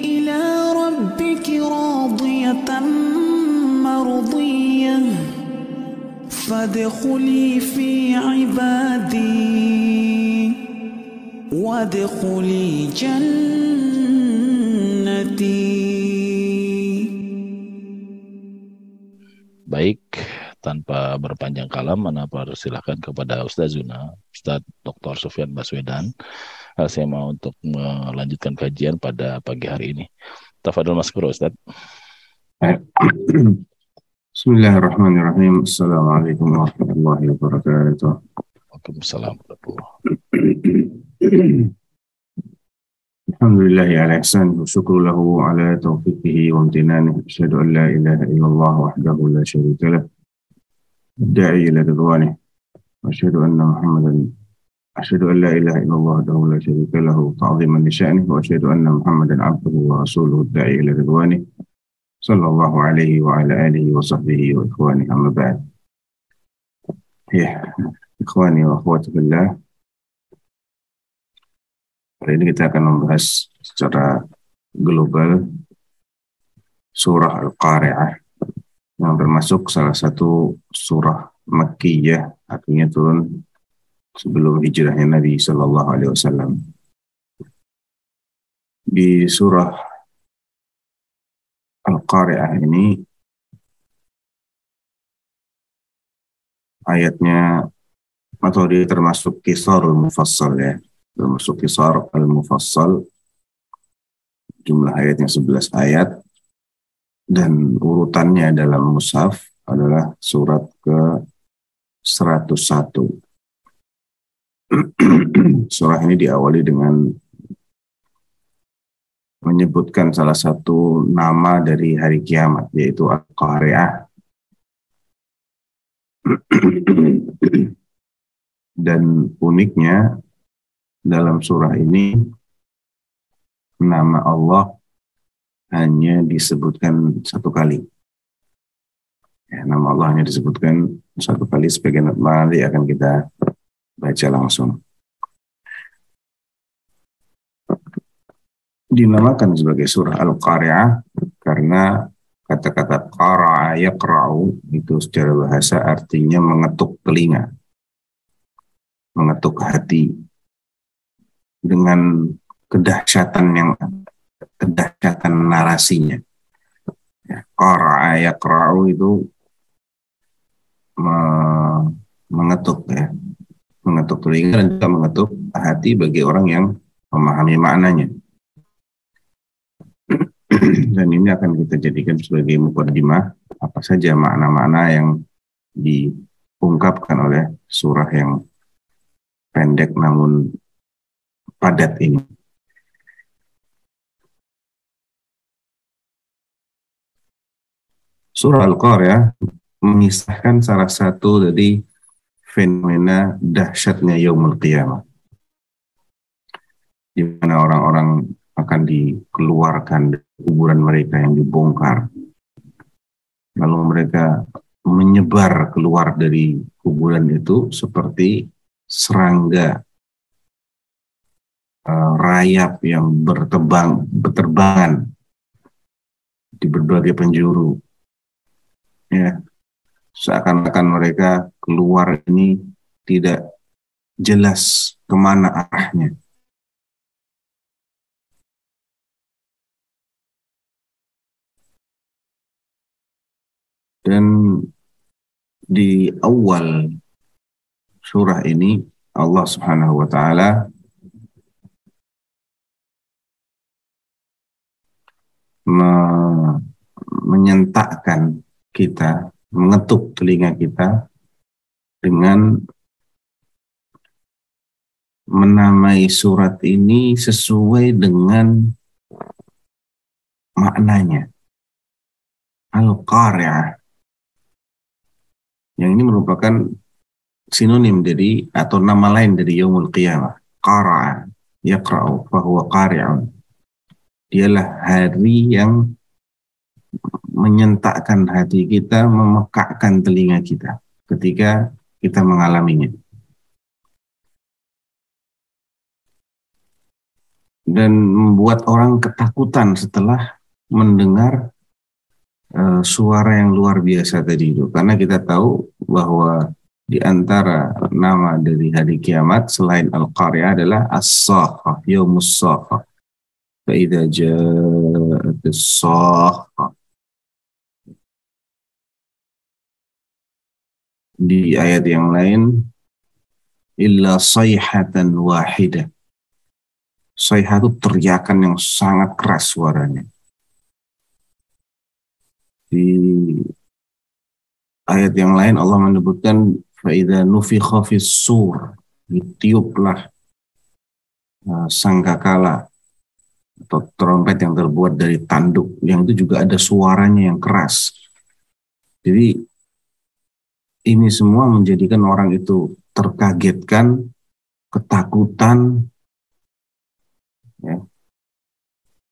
Ila Baik, tanpa berpanjang kalam, mana persilahkan kepada Ustaz Zuna, Ustaz Dr. Sofian Baswedan, Eh, SMA untuk melanjutkan kajian pada pagi hari ini. Tafadil Mas Guru Ustaz. Eh, Bismillahirrahmanirrahim. Assalamualaikum warahmatullahi wabarakatuh. Waalaikumsalam Alhamdulillah ya لله على إحسانه والشكر له على توفيقه وامتنانه أشهد أن لا إله إلا la وحده lah. Da'i ila الداعي إلى anna muhammadan أشهد أن لا إله إلا الله وحده لا شريك له تعظيما لشأنه وأشهد أن محمدا عبده ورسوله الداعي إلى رضوانه صلى الله عليه وعلى آله وصحبه وإخوانه أما بعد Ya, ikhwani wa akhwati. Hari ini kita akan membahas secara global surah Al-Qari'ah yang termasuk salah satu surah Makkiyah, artinya turun sebelum hijrahnya Nabi Shallallahu Alaihi Wasallam. Di surah Al-Qari'ah ini ayatnya atau dia termasuk kisarul mufassal ya. Termasuk kisar al-mufassal. Jumlah ayatnya 11 ayat. Dan urutannya dalam mushaf adalah surat ke 101 surah ini diawali dengan menyebutkan salah satu nama dari hari kiamat yaitu Al-Qari'ah dan uniknya dalam surah ini nama Allah hanya disebutkan satu kali. Ya, nama Allah hanya disebutkan satu kali sebagai nanti akan kita baca langsung. Dinamakan sebagai surah Al-Qari'ah karena kata-kata qara'a yaqra'u itu secara bahasa artinya mengetuk telinga, mengetuk hati, dengan kedahsyatan yang kedahsyatan narasinya. Ya, qara'a yaqra'u itu me, mengetuk ya, mengetuk telinga dan juga mengetuk hati bagi orang yang memahami maknanya. dan ini akan kita jadikan sebagai mukadimah apa saja makna-makna yang diungkapkan oleh surah yang pendek namun padat ini. Surah Al-Qari'ah mengisahkan salah satu dari fenomena dahsyatnya yaumul qiyamah. Di mana orang-orang akan dikeluarkan dari kuburan mereka yang dibongkar. Lalu mereka menyebar keluar dari kuburan itu seperti serangga uh, rayap yang bertebang berterbangan di berbagai penjuru ya seakan-akan mereka keluar ini tidak jelas ke mana arahnya. Dan di awal surah ini Allah Subhanahu wa taala me menyentakkan kita, mengetuk telinga kita dengan menamai surat ini sesuai dengan maknanya. Al-Qari'ah. Yang ini merupakan sinonim dari atau nama lain dari Yaumul Qiyamah. Qara'a, yaqra'u, fahuwa qari'un dialah hari yang menyentakkan hati kita, memekakkan telinga kita ketika kita mengalaminya. Dan membuat orang ketakutan setelah mendengar uh, suara yang luar biasa tadi itu. Karena kita tahu bahwa di antara nama dari hari kiamat selain Al-Qari'ah adalah As-Sakhah, Yawmus Sakhah. Fa'idha ja'at As-Sakhah. Di ayat yang lain illa sayhatan wahidah sayhah itu teriakan yang sangat keras suaranya. Di ayat yang lain Allah menyebutkan faida nufikha sur ditiuplah uh, sangkakala atau trompet yang terbuat dari tanduk. Yang itu juga ada suaranya yang keras. Jadi ini semua menjadikan orang itu terkagetkan, ketakutan. Ya.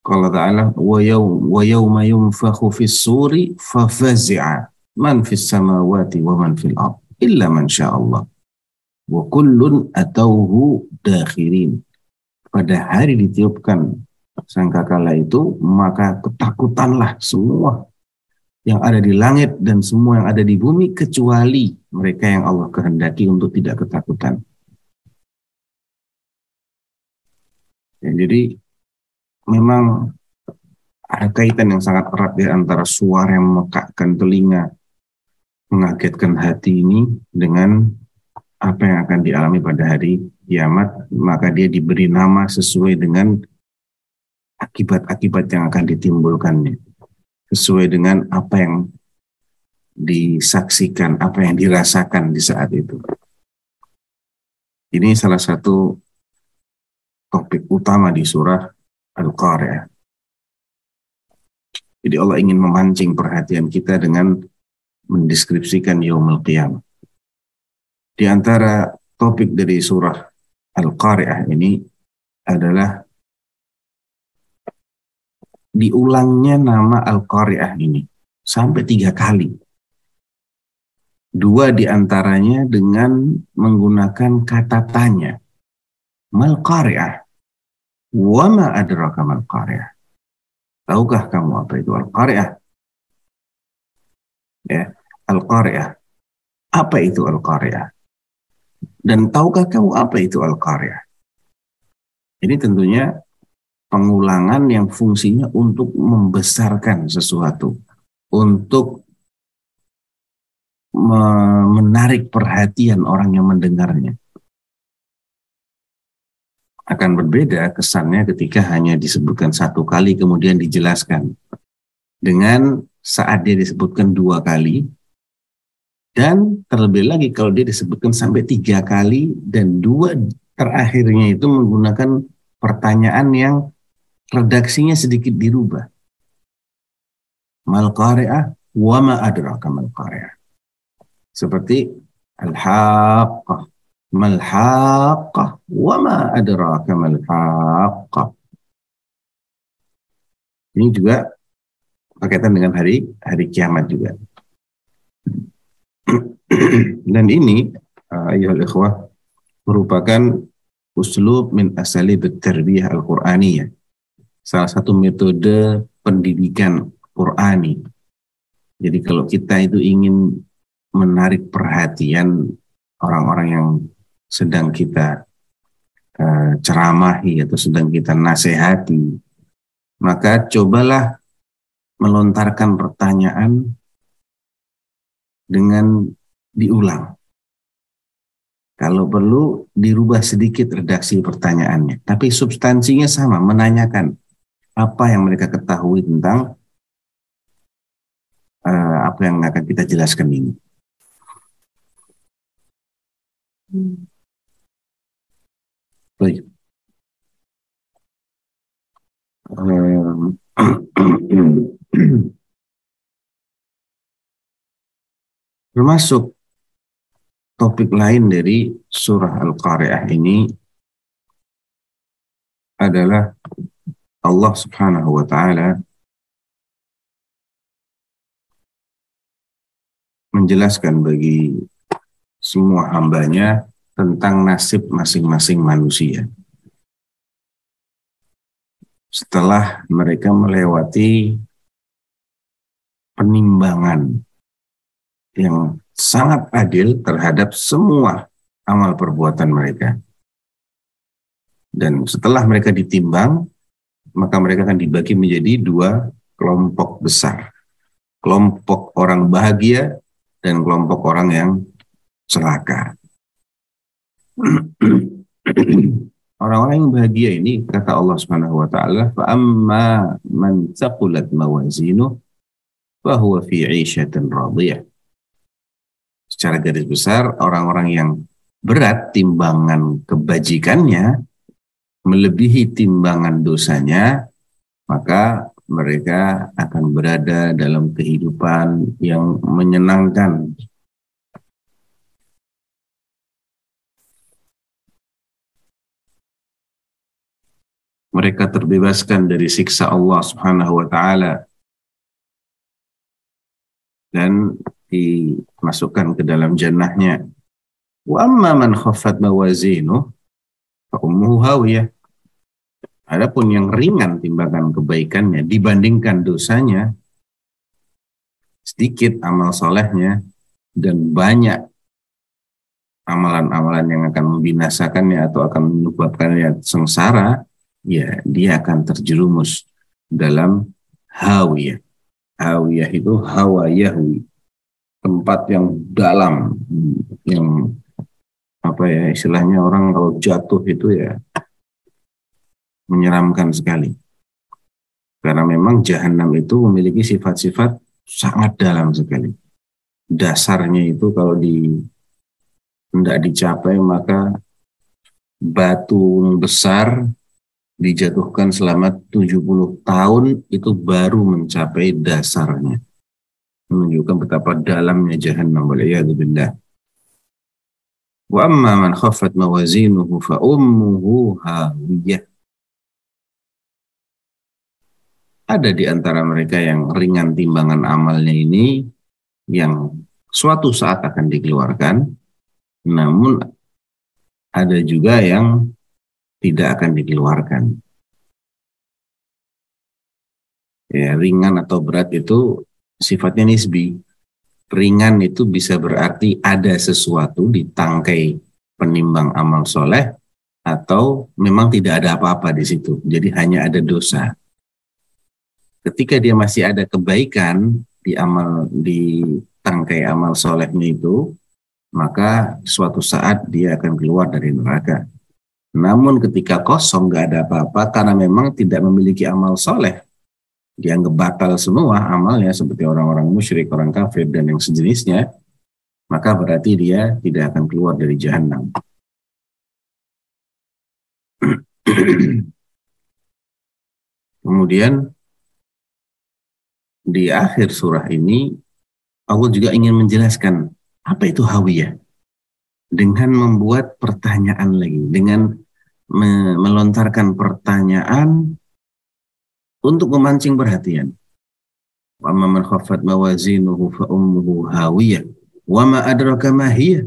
Kalau Ta'ala wa yawma yunfakhu fis suri fafazi'a man fis samawati wa man fil ard illa man Allah. Wa kullun atauhu dakhirin. Pada hari ditiupkan sangkakala itu maka ketakutanlah semua yang ada di langit dan semua yang ada di bumi kecuali mereka yang Allah kehendaki untuk tidak ketakutan. Ya, jadi memang ada kaitan yang sangat erat di antara suara yang memekakkan telinga, mengagetkan hati ini dengan apa yang akan dialami pada hari kiamat, maka dia diberi nama sesuai dengan akibat-akibat yang akan ditimbulkannya sesuai dengan apa yang disaksikan, apa yang dirasakan di saat itu. Ini salah satu topik utama di surah Al-Qari'ah. Jadi Allah ingin memancing perhatian kita dengan mendeskripsikan Yaumul Qiyamah. Di antara topik dari surah Al-Qari'ah ini adalah diulangnya nama Al-Qari'ah ini sampai tiga kali. Dua di antaranya dengan menggunakan kata tanya. Mal qari'ah. Wa ma adraka mal qari'ah. Tahukah kamu apa itu Al-Qari'ah? Ya, Al-Qari'ah. Apa itu Al-Qari'ah? Dan tahukah kamu apa itu Al-Qari'ah? Ini tentunya pengulangan yang fungsinya untuk membesarkan sesuatu, untuk menarik perhatian orang yang mendengarnya. Akan berbeda kesannya ketika hanya disebutkan satu kali kemudian dijelaskan. Dengan saat dia disebutkan dua kali, dan terlebih lagi kalau dia disebutkan sampai tiga kali dan dua terakhirnya itu menggunakan pertanyaan yang redaksinya sedikit dirubah. Mal qari'ah wa ma adraka mal qari'ah. Seperti al-haqqah, mal haqqah wa ma adraka mal haqqah. Ini juga berkaitan dengan hari hari kiamat juga. Dan ini ayuhal ikhwah merupakan uslub min asalib tarbiyah al-Qur'aniyah salah satu metode pendidikan Qurani. Jadi kalau kita itu ingin menarik perhatian orang-orang yang sedang kita uh, ceramahi atau sedang kita nasihati, maka cobalah melontarkan pertanyaan dengan diulang. Kalau perlu dirubah sedikit redaksi pertanyaannya, tapi substansinya sama, menanyakan apa yang mereka ketahui tentang uh, apa yang akan kita jelaskan ini. Baik. Termasuk topik lain dari surah Al-Qari'ah ini adalah Allah Subhanahu wa taala menjelaskan bagi semua hambanya tentang nasib masing-masing manusia. setelah mereka melewati penimbangan yang sangat adil terhadap semua amal perbuatan mereka. Dan setelah mereka ditimbang, maka mereka akan dibagi menjadi dua kelompok besar. Kelompok orang bahagia dan kelompok orang yang celaka. Orang-orang yang bahagia ini kata Allah Subhanahu wa taala, "Fa amma man thaqulat mawazinuh fa huwa fi 'ishatin radiyah." Secara garis besar, orang-orang yang berat timbangan kebajikannya melebihi timbangan dosanya, maka mereka akan berada dalam kehidupan yang menyenangkan mereka terbebaskan dari siksa Allah Subhanahu wa taala dan dimasukkan ke dalam jannahnya. Wa amma man khaffat mawazinu fa ummuhu hawiyah. Adapun yang ringan timbangan kebaikannya dibandingkan dosanya sedikit amal solehnya dan banyak amalan-amalan yang akan membinasakannya atau akan menyebabkannya sengsara, ya dia akan terjerumus dalam hawiyah. Hawiyah itu hawa yahwi, tempat yang dalam, yang apa ya istilahnya orang kalau jatuh itu ya menyeramkan sekali. Karena memang jahanam itu memiliki sifat-sifat sangat dalam sekali. Dasarnya itu kalau di tidak dicapai maka batu besar dijatuhkan selama 70 tahun itu baru mencapai dasarnya. Menunjukkan betapa dalamnya jahannam waliyadzubillah. Ada di antara mereka yang ringan timbangan amalnya ini yang suatu saat akan dikeluarkan, namun ada juga yang tidak akan dikeluarkan. Ya, ringan atau berat itu sifatnya nisbi. Ringan itu bisa berarti ada sesuatu di tangkai penimbang amal soleh atau memang tidak ada apa-apa di situ. Jadi hanya ada dosa. Ketika dia masih ada kebaikan di amal di tangkai amal solehnya itu, maka suatu saat dia akan keluar dari neraka. Namun ketika kosong nggak ada apa-apa karena memang tidak memiliki amal soleh, dianggap batal semua amalnya seperti orang-orang musyrik, orang kafir dan yang sejenisnya, maka berarti dia tidak akan keluar dari jahanam. Kemudian di akhir surah ini Allah juga ingin menjelaskan apa itu hawiyah dengan membuat pertanyaan lagi, dengan me melontarkan pertanyaan untuk memancing perhatian. Wa man khaffat mawazinuhu fa ummuhu hawiyah adraka ma hiya.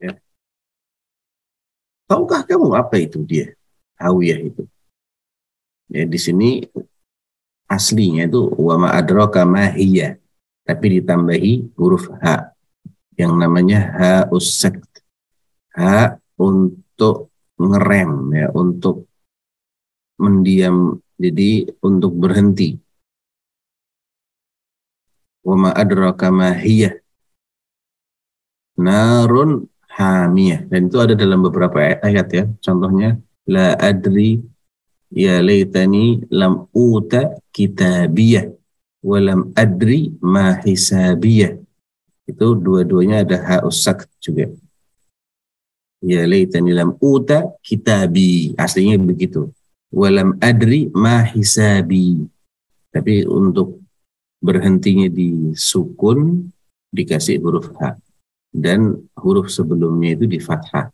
Ya. Tahukah kamu apa itu dia? Hawiyah itu. Ya, di sini aslinya itu wa ma adraka ma hiya, tapi ditambahi huruf ha yang namanya ha usakt ha untuk ngerem ya untuk mendiam jadi untuk berhenti wama adraka ma hiya narun hamiyah dan itu ada dalam beberapa ayat ya contohnya la adri ya laitani lam uta kitabiyah walam adri ma hisabiyah itu dua-duanya ada hausak juga. Ya laitani lam uta kitabi. Aslinya begitu. Walam adri ma hisabi. Tapi untuk berhentinya di sukun dikasih huruf H. Dan huruf sebelumnya itu di fathah.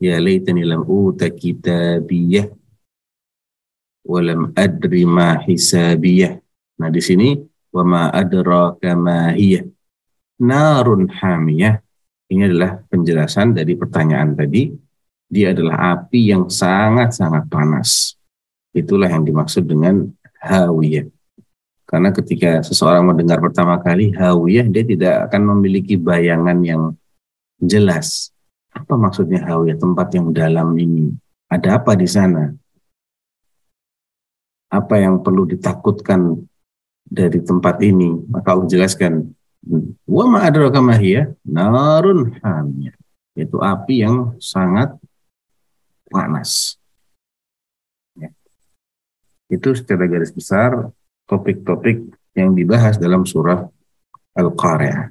Ya laitani lam uta kitabiyah. Walam adri ma hisabiyah. Nah di sini wa ma adraka ma hiyah narun hamiyah ini adalah penjelasan dari pertanyaan tadi dia adalah api yang sangat-sangat panas itulah yang dimaksud dengan hawiyah. Karena ketika seseorang mendengar pertama kali hawiyah, dia tidak akan memiliki bayangan yang jelas. Apa maksudnya hawiyah? Tempat yang dalam ini. Ada apa di sana? Apa yang perlu ditakutkan dari tempat ini? Maka Allah jelaskan, wa ma adraka narun hamiyah. Itu api yang sangat panas. Itu secara garis besar topik-topik yang dibahas dalam surah Al-Qari'ah.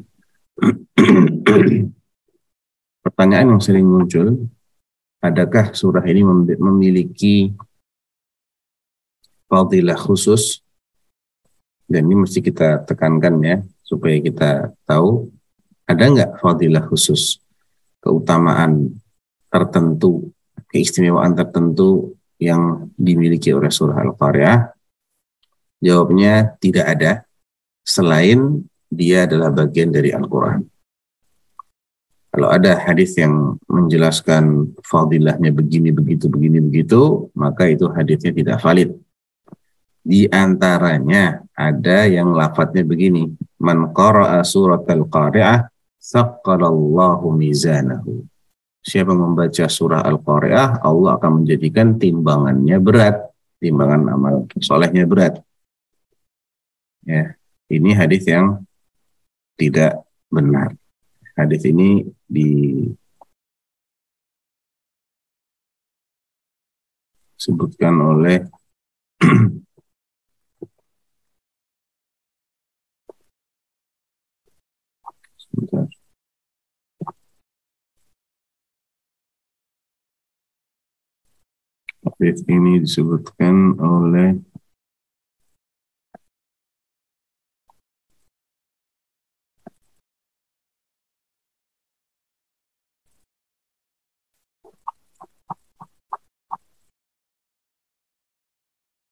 Pertanyaan yang sering muncul, adakah surah ini memiliki fadilah khusus? Dan ini mesti kita tekankan ya, supaya kita tahu ada nggak fadilah khusus, keutamaan tertentu, keistimewaan tertentu yang dimiliki oleh surah Al-Qari'ah Jawabnya tidak ada selain dia adalah bagian dari Al-Quran. Kalau ada hadis yang menjelaskan fadilahnya begini, begitu, begini, begitu, maka itu hadisnya tidak valid. Di antaranya ada yang lafadznya begini, Man qara'a surat al-qari'ah, saqqalallahu mizanahu. Siapa membaca surah Al-Qari'ah, Allah akan menjadikan timbangannya berat. Timbangan amal solehnya berat. Ya, ini hadis yang tidak benar. Hadis ini disebutkan oleh Hadis ini disebutkan oleh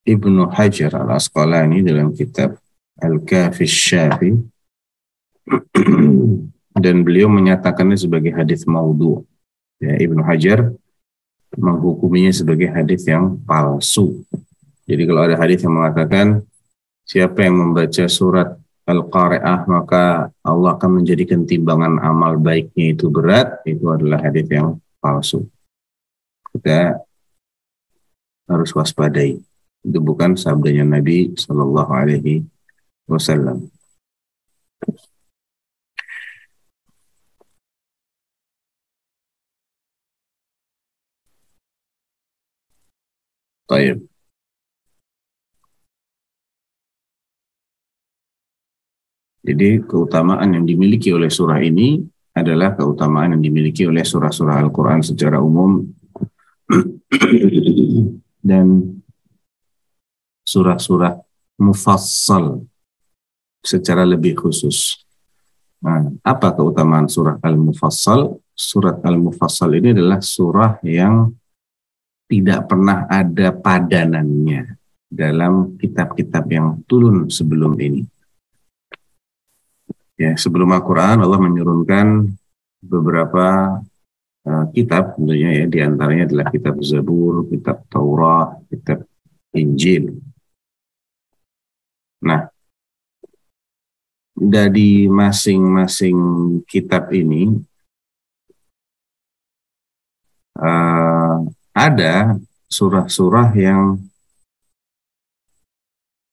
Ibnu Hajar al-Asqalani dalam kitab Al-Kafi Syafi dan beliau menyatakannya sebagai hadis maudhu. Ya, Ibnu Hajar menghukuminya sebagai hadis yang palsu. Jadi kalau ada hadis yang mengatakan siapa yang membaca surat Al-Qari'ah maka Allah akan menjadikan timbangan amal baiknya itu berat, itu adalah hadis yang palsu. Kita harus waspadai. Itu bukan sabdanya Nabi Shallallahu Alaihi Wasallam. Baik. Jadi keutamaan yang dimiliki oleh surah ini adalah keutamaan yang dimiliki oleh surah-surah Al-Quran secara umum dan surah-surah mufassal secara lebih khusus. Nah, apa keutamaan surah Al-Mufassal? Surat Al-Mufassal ini adalah surah yang tidak pernah ada padanannya dalam kitab-kitab yang turun sebelum ini. Ya, sebelum Al-Quran Allah menurunkan beberapa uh, kitab tentunya ya di antaranya adalah kitab Zabur, kitab Taurat, kitab Injil. Nah, dari masing-masing kitab ini uh, ada surah-surah yang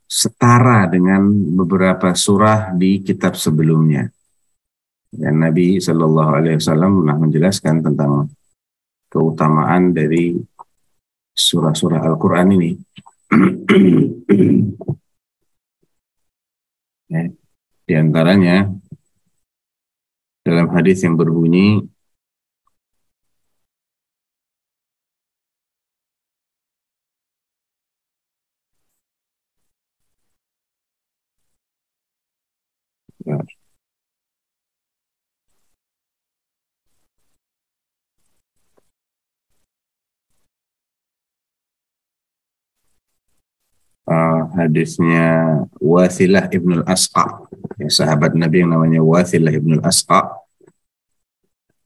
setara dengan beberapa surah di kitab sebelumnya. Dan Nabi Shallallahu Alaihi Wasallam pernah menjelaskan tentang keutamaan dari surah-surah Al-Quran ini. Ya, di antaranya dalam hadis yang berbunyi uh, hadisnya Wathilah ibnul Asqa, ya, sahabat Nabi yang namanya Wathilah ibnul Asqa,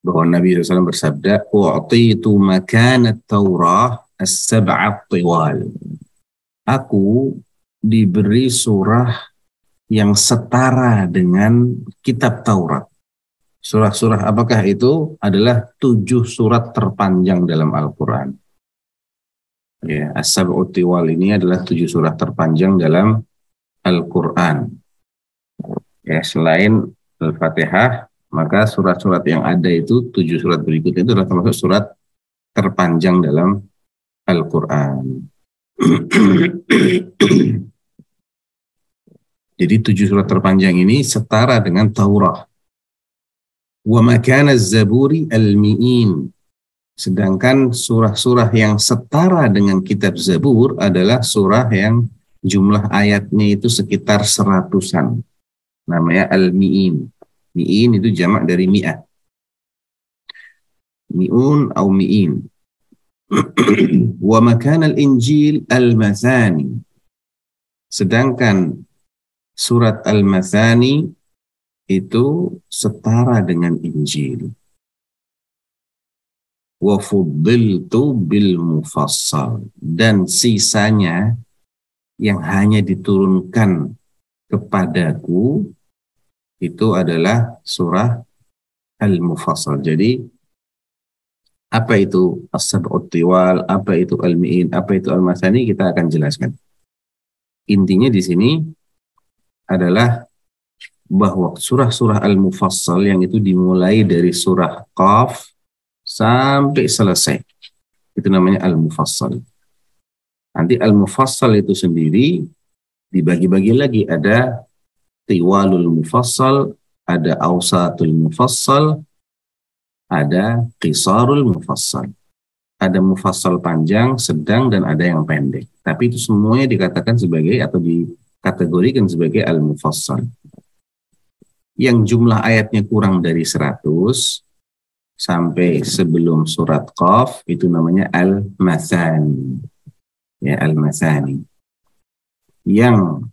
bahwa Nabi SAW bersabda, "U'titu makan Taurah as-sab'at tiwal." aku diberi surah yang setara dengan kitab Taurat. Surah-surah apakah itu? Adalah tujuh surat terpanjang dalam Al-Quran. Ya, As-Sab'ut Tiwal ini adalah tujuh surat terpanjang dalam Al-Quran. Ya, selain Al-Fatihah, maka surat-surat yang ada itu, tujuh surat berikutnya itu adalah termasuk surat terpanjang dalam Al-Quran. Jadi tujuh surat terpanjang ini setara dengan Taurat wa makana zaburi al-mi'in. Sedangkan surah-surah yang setara dengan kitab Zabur adalah surah yang jumlah ayatnya itu sekitar seratusan. Namanya al-mi'in. Mi'in itu jamak dari mi'ah. Mi'un atau mi'in. wa makana al-injil al-mathani. Sedangkan surat al-mathani itu setara dengan Injil. Wa fuddiltu bil mufassal dan sisanya yang hanya diturunkan kepadaku itu adalah surah Al-Mufassal. Jadi apa itu As-Sab'ut apa itu Al-Mi'in, apa itu Al-Masani kita akan jelaskan. Intinya di sini adalah bahwa surah-surah Al-Mufassal yang itu dimulai dari surah Qaf sampai selesai. Itu namanya Al-Mufassal. Nanti Al-Mufassal itu sendiri dibagi-bagi lagi ada Tiwalul Mufassal, ada Ausatul Mufassal, ada Qisarul Mufassal. Ada mufassal panjang, sedang, dan ada yang pendek. Tapi itu semuanya dikatakan sebagai atau dikategorikan sebagai al-mufassal yang jumlah ayatnya kurang dari 100 sampai sebelum surat Qaf itu namanya Al-Mathani. Ya, Al-Mathani. Yang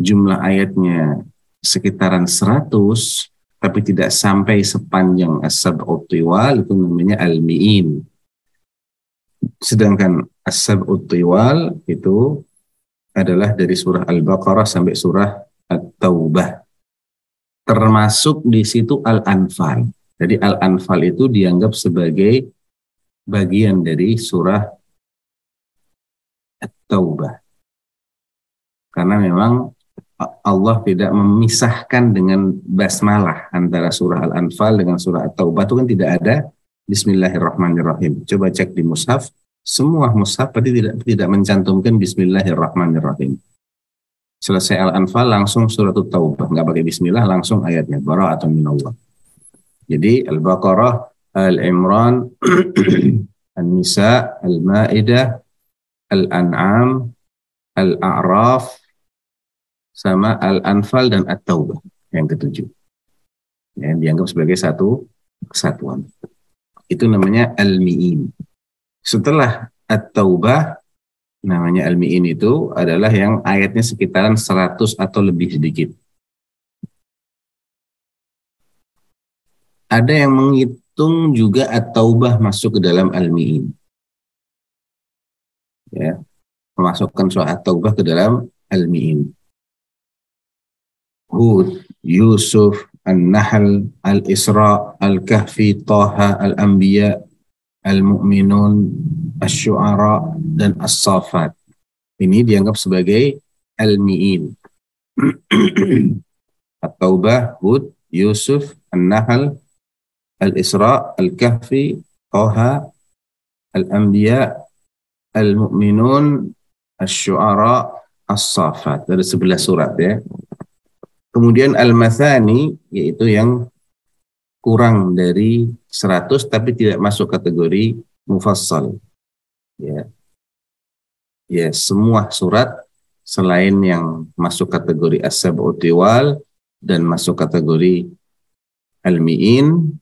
jumlah ayatnya sekitaran 100 tapi tidak sampai sepanjang As-Sab'ut itu namanya Al-Mi'in. Sedangkan As-Sab'ut itu adalah dari surah Al-Baqarah sampai surah At-Taubah termasuk di situ Al-Anfal. Jadi Al-Anfal itu dianggap sebagai bagian dari surah At-Taubah. Karena memang Allah tidak memisahkan dengan basmalah antara surah Al-Anfal dengan surah At-Taubah itu kan tidak ada Bismillahirrahmanirrahim. Coba cek di mushaf, semua mushaf tadi tidak tidak mencantumkan Bismillahirrahmanirrahim selesai Al-Anfal langsung surat Taubah, nggak pakai bismillah langsung ayatnya atau minallah. Jadi Al-Baqarah, Al-Imran, An-Nisa, Al-Maidah, Al-An'am, Al-A'raf, sama Al-Anfal dan At-Taubah yang ketujuh. Yang dianggap sebagai satu kesatuan. Itu namanya Al-Mi'in. Setelah At-Taubah namanya Al-Mi'in itu adalah yang ayatnya sekitaran 100 atau lebih sedikit. Ada yang menghitung juga At-Taubah masuk ke dalam Al-Mi'in. Ya, memasukkan surah At-Taubah ke dalam Al-Mi'in. Hud, Yusuf, An-Nahl, Al-Isra, Al-Kahfi, Taha, Al-Anbiya, Al-Mu'minun, Asy-Syu'ara dan As-Safat. Ini dianggap sebagai Al-Mi'in. At-Taubah, Hud, Yusuf, An-Nahl, Al-Isra, Al-Kahfi, Taha, Al-Anbiya, Al-Mu'minun, Asy-Syu'ara, As-Safat. Ada sebelas surat ya. Kemudian Al-Mathani, yaitu yang kurang dari 100 tapi tidak masuk kategori mufassal. Ya. Ya, semua surat selain yang masuk kategori as-sab'ut dan masuk kategori al-mi'in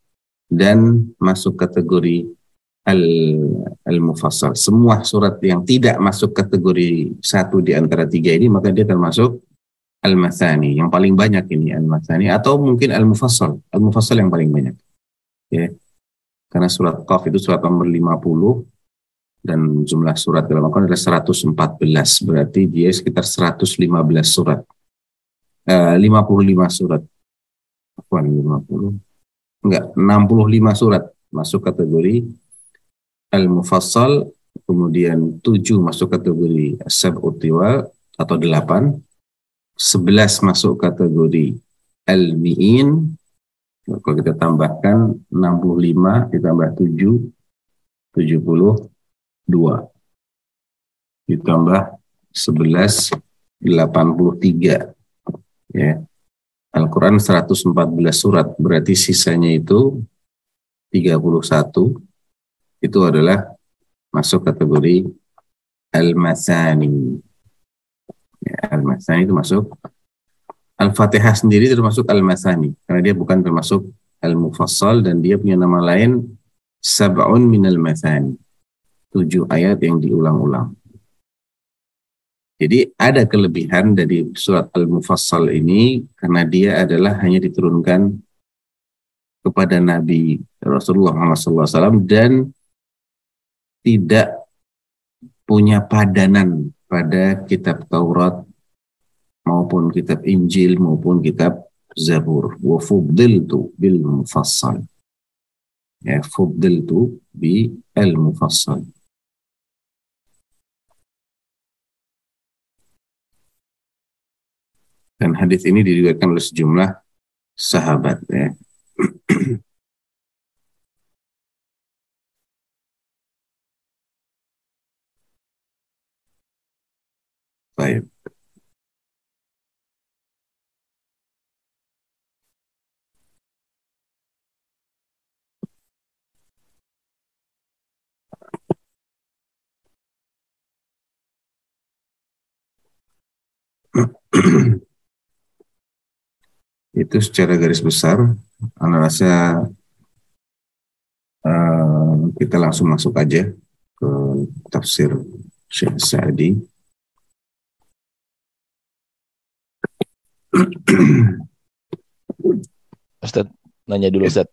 dan masuk kategori al-mufassal. Semua surat yang tidak masuk kategori satu di antara tiga ini maka dia termasuk al-mathani yang paling banyak ini al-mathani atau mungkin al-mufassal. Al-mufassal yang paling banyak. Ya karena surat Qaf itu surat nomor 50 dan jumlah surat dalam Al-Quran adalah 114 berarti dia sekitar 115 surat. Eh, 55 surat. Apaan 50 enggak 65 surat masuk kategori Al-Mufassal kemudian 7 masuk kategori Sab'ut atau 8 11 masuk kategori Al-Mi'in. Kalau kita tambahkan 65 ditambah 7 72 ditambah 11 83 ya. Al-Quran 114 surat. Berarti sisanya itu 31 itu adalah masuk kategori Al-Masani ya, Al-Masani itu masuk. Al-Fatihah sendiri termasuk Al-Masani karena dia bukan termasuk Al-Mufassal dan dia punya nama lain Sab'un minal Masani tujuh ayat yang diulang-ulang. Jadi ada kelebihan dari surat Al-Mufassal ini karena dia adalah hanya diturunkan kepada Nabi Rasulullah SAW dan tidak punya padanan pada kitab Taurat maupun kitab Injil maupun kitab Zabur. Wa fuddiltu bil mufassal. Ya, fuddiltu bi al mufassal. Dan hadis ini diriwayatkan oleh sejumlah sahabat ya. Baik. itu secara garis besar Anda rasa uh, kita langsung masuk aja ke tafsir Syekh Sa'di Ustaz nanya dulu Ustaz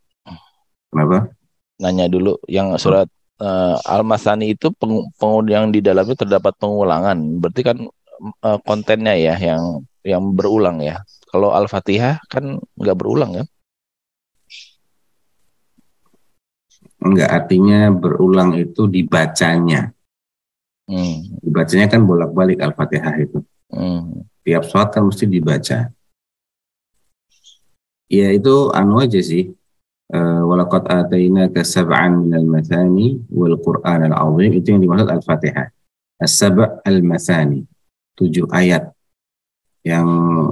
kenapa nanya dulu yang surat uh, Al-Masani itu peng, peng, yang di dalamnya terdapat pengulangan berarti kan uh, kontennya ya yang yang berulang ya kalau Al-Fatihah kan nggak berulang kan? Enggak, artinya berulang itu dibacanya. Hmm. Dibacanya kan bolak-balik Al-Fatihah itu. Hmm. Tiap sholat kan mesti dibaca. Ya itu anu aja sih. Eh, Walakot atayna kasab'an minal mathani wal Qur'an al-azim itu yang dimaksud Al-Fatihah. As-sab' al-mathani. Tujuh ayat yang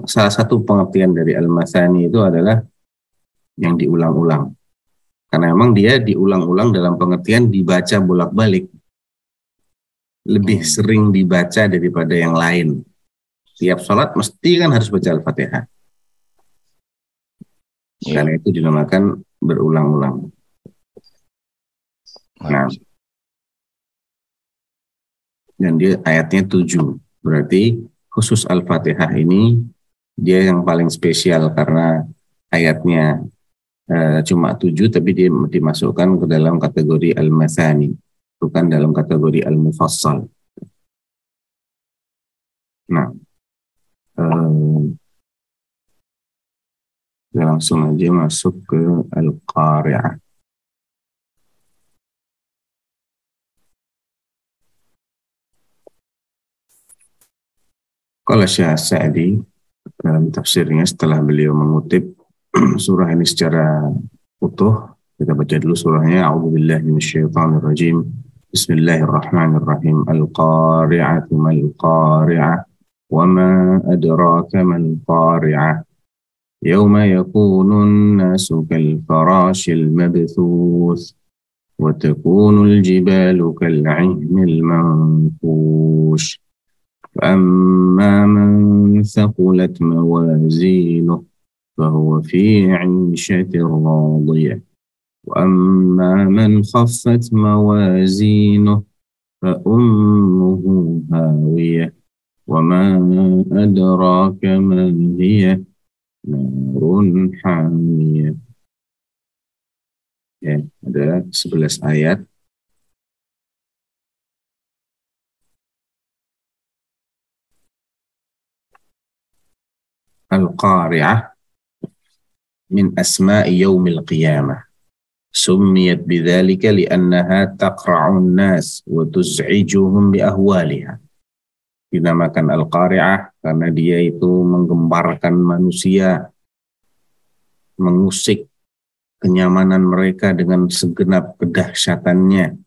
salah satu pengertian dari al-masani itu adalah yang diulang-ulang. Karena memang dia diulang-ulang dalam pengertian dibaca bolak-balik. Lebih hmm. sering dibaca daripada yang lain. Tiap sholat mesti kan harus baca Al-Fatihah. Ya. Karena itu dinamakan berulang-ulang. Nah, dan dia ayatnya tujuh. Berarti khusus Al-Fatihah ini dia yang paling spesial karena ayatnya uh, cuma tujuh tapi dia dimasukkan ke dalam kategori Al-Masani bukan dalam kategori Al-Mufassal. Nah, uh, langsung aja masuk ke Al-Qari'ah. Kalau Syekh Sa'di dalam tafsirnya setelah beliau mengutip surah ini secara utuh, kita baca dulu surahnya. A'udzubillahi minasyaitonirrajim. Bismillahirrahmanirrahim. Al-qari'atu mal-qari'ah. وما أدراك ما القارعة؟ يوم يكون الناس كالفراش المبثوث وتكون الجبال كالعهن المنفوش فأما من ثقلت موازينه فهو في عيشة راضية. وأما من خفت موازينه فأمه هاوية. وما أدراك ما هي نار حامية. Ya ada 11 ayat. Al-Qari'ah. Min asma'i yaumil qiyamah. سميت بذلك لأنها تقرع الناس وتزعجهم بأهوالها dinamakan Al-Qari'ah karena dia itu menggemparkan manusia, mengusik kenyamanan mereka dengan segenap kedahsyatannya.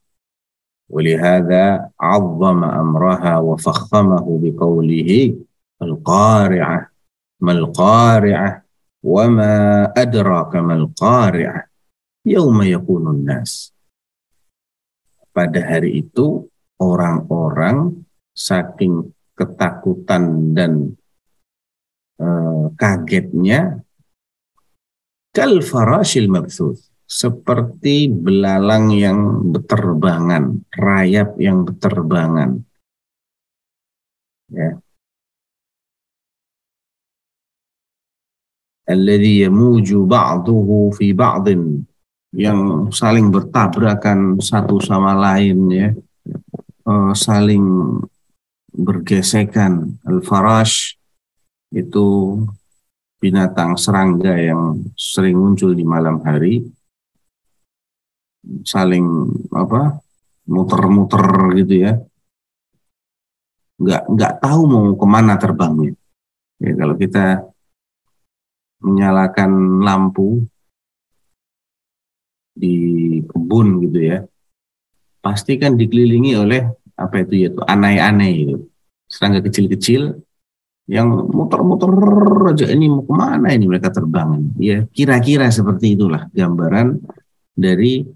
Walihada azzama amraha wa fakhamahu biqawlihi Al-Qari'ah, Mal-Qari'ah, wa ma adraka mal-Qari'ah, yawma yakunun nas. Pada hari itu, orang-orang saking ketakutan dan uh, kagetnya kal farashil seperti belalang yang berterbangan, rayap yang berterbangan. Ya. Alladhi yamuju ba'duhu fi ba'din yang saling bertabrakan satu sama lain ya. Uh, saling bergesekan. Al-farash itu binatang serangga yang sering muncul di malam hari. Saling apa muter-muter gitu ya. Nggak nggak tahu mau ke mana terbangnya. Ya kalau kita menyalakan lampu di kebun gitu ya pasti kan dikelilingi oleh apa itu yaitu aneh-aneh itu serangga kecil-kecil yang muter-muter aja ini mau ke mana ini mereka terbang ya kira-kira seperti itulah gambaran dari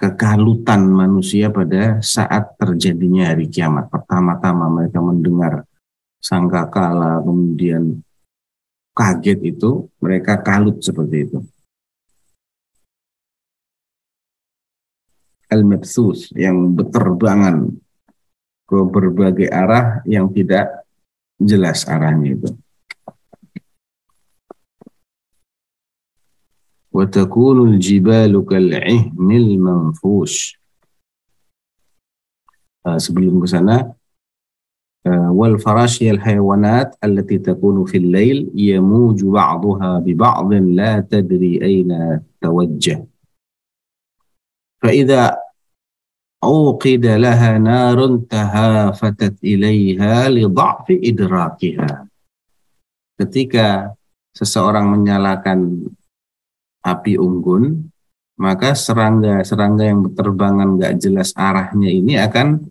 kekalutan manusia pada saat terjadinya hari kiamat. Pertama-tama mereka mendengar sangkakala kemudian kaget itu mereka kalut seperti itu al yang berterbangan ke berbagai arah yang tidak jelas arahnya itu. وتكون الجبال كالعهن المنفوش uh, sebelum ke sana uh, wal farash al hayawanat allati takunu fil lail yamuju ba'daha bi ba'd la tadri ayna tawajjah fa idza أوقد لها نار تهافتت إليها لضعف إدراكها ketika seseorang menyalakan api unggun maka serangga-serangga yang berterbangan nggak jelas arahnya ini akan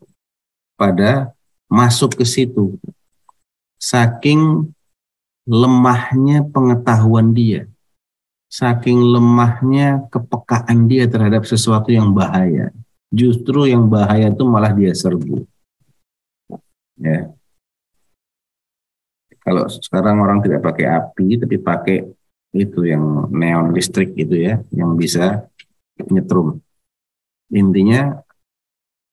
pada masuk ke situ saking lemahnya pengetahuan dia saking lemahnya kepekaan dia terhadap sesuatu yang bahaya justru yang bahaya itu malah dia serbu. Ya. Kalau sekarang orang tidak pakai api, tapi pakai itu yang neon listrik itu ya, yang bisa nyetrum. Intinya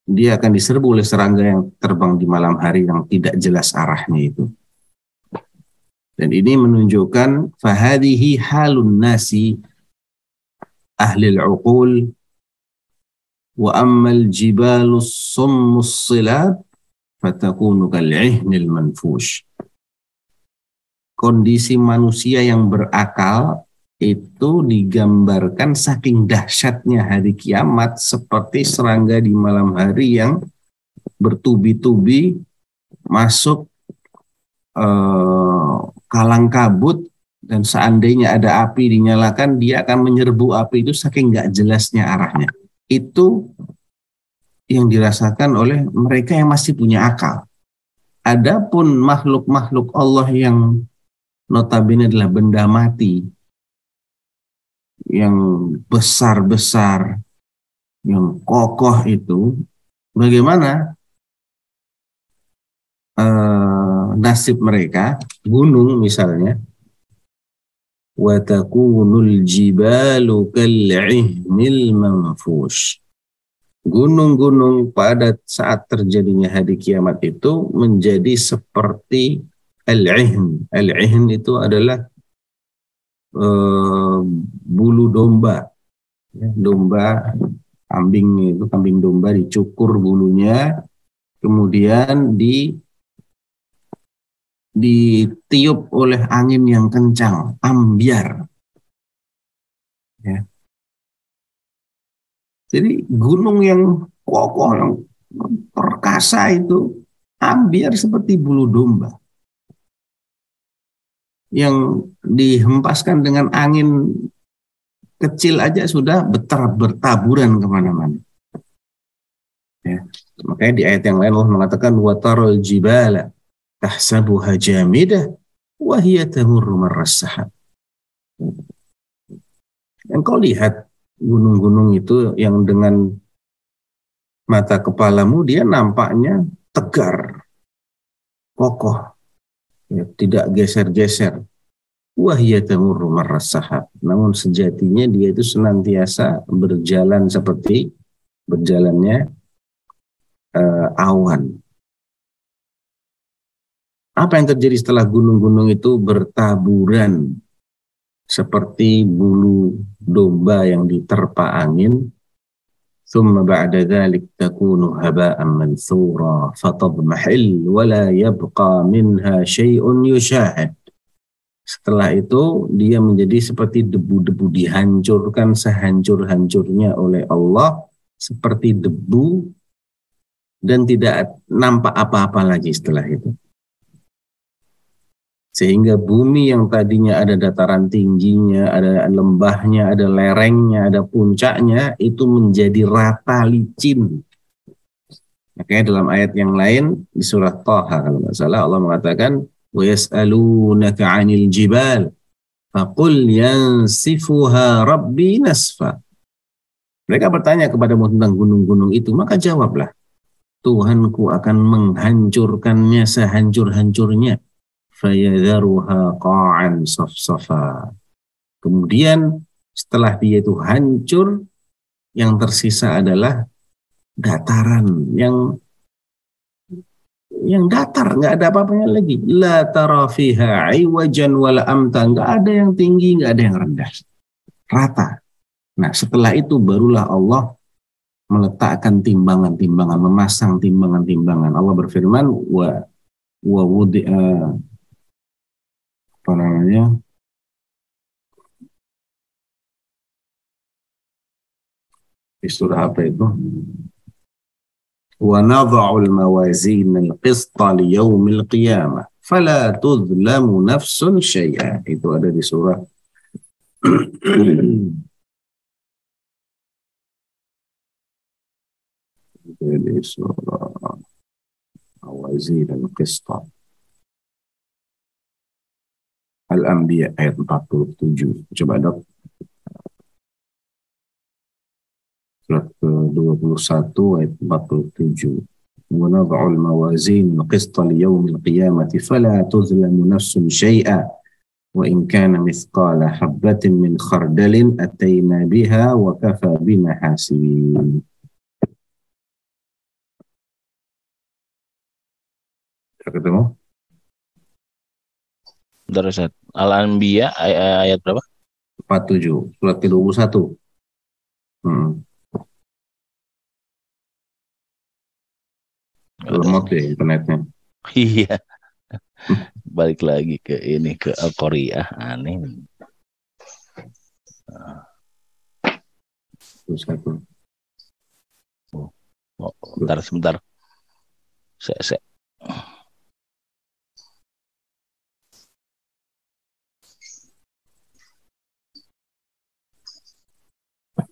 dia akan diserbu oleh serangga yang terbang di malam hari yang tidak jelas arahnya itu. Dan ini menunjukkan fahadihi halun nasi ahli al-uqul wa ammal jibalus summus silab fatakunu kal'ihnil manfush. Kondisi manusia yang berakal itu digambarkan saking dahsyatnya hari kiamat seperti serangga di malam hari yang bertubi-tubi masuk eh, kalang kabut dan seandainya ada api dinyalakan dia akan menyerbu api itu saking nggak jelasnya arahnya itu yang dirasakan oleh mereka yang masih punya akal. Adapun makhluk-makhluk Allah yang notabene adalah benda mati, yang besar-besar, yang kokoh itu, bagaimana uh, nasib mereka? Gunung misalnya, watakunul jibalu kal'ihnil manfush. Gunung-gunung pada saat terjadinya hari kiamat itu menjadi seperti al-ihn. Al-ihn itu adalah uh, bulu domba. Ya, domba, kambing itu kambing domba dicukur bulunya, kemudian di ditiup oleh angin yang kencang, ambiar. Ya. Jadi gunung yang kokoh, yang perkasa itu ambiar seperti bulu domba yang dihempaskan dengan angin kecil aja sudah betar bertaburan ke mana-mana. Ya. Makanya di ayat yang lain Allah mengatakan watarul jibala tahsabuha jamidah wa hiya tamurru marrasahab. Engkau lihat gunung-gunung itu yang dengan mata kepalamu dia nampaknya tegar, kokoh, ya, tidak geser-geser. Tamurru sahab. Namun sejatinya dia itu senantiasa berjalan seperti berjalannya uh, awan. Apa yang terjadi setelah gunung-gunung itu bertaburan seperti bulu domba yang diterpa angin ثم بعد ذلك تكون هباء منثورا فتضمحل ولا يبقى منها شيء يشاهد setelah itu dia menjadi seperti debu-debu dihancurkan sehancur-hancurnya oleh Allah seperti debu dan tidak nampak apa-apa lagi setelah itu sehingga bumi yang tadinya ada dataran tingginya, ada lembahnya, ada lerengnya, ada puncaknya, itu menjadi rata licin. Makanya dalam ayat yang lain di surat Taha kalau nggak salah Allah mengatakan وَيَسْأَلُونَكَ عَنِ الْجِبَالِ فَقُلْ يَنْسِفُهَا رَبِّي نَسْفًا Mereka bertanya kepadamu tentang gunung-gunung itu, maka jawablah, Tuhanku akan menghancurkannya sehancur-hancurnya fayadharuha qa'an safsafa. Kemudian setelah dia itu hancur, yang tersisa adalah dataran yang yang datar, nggak ada apa-apanya lagi. La tara fiha iwajan wala amta, nggak ada yang tinggi, nggak ada yang rendah. Rata. Nah, setelah itu barulah Allah meletakkan timbangan-timbangan, memasang timbangan-timbangan. Allah berfirman, wa wa wudi'a apa namanya di surah apa itu wa nadha'ul mawazin al-qista li yaumil qiyamah fala tuzlamu nafsun syai'a itu ada di surah di surah mawazin al-qista Al-Anbiya ayat 47. Coba dok. Surat ke-21 ayat 47. ونضع الموازين القسط ليوم القيامة فلا تظلم نفس شيئا وإن كان مثقال حبة من خردل أتينا بها وكفى بنا حاسبين ketemu? Bentar Ustaz. Al-Anbiya ay ayat berapa? 47, surat ke-21. Hmm. Lemot ya internetnya. Iya. Balik lagi ke ini ke Korea aneh. Satu. Oh, oh, bentar sebentar. Saya, saya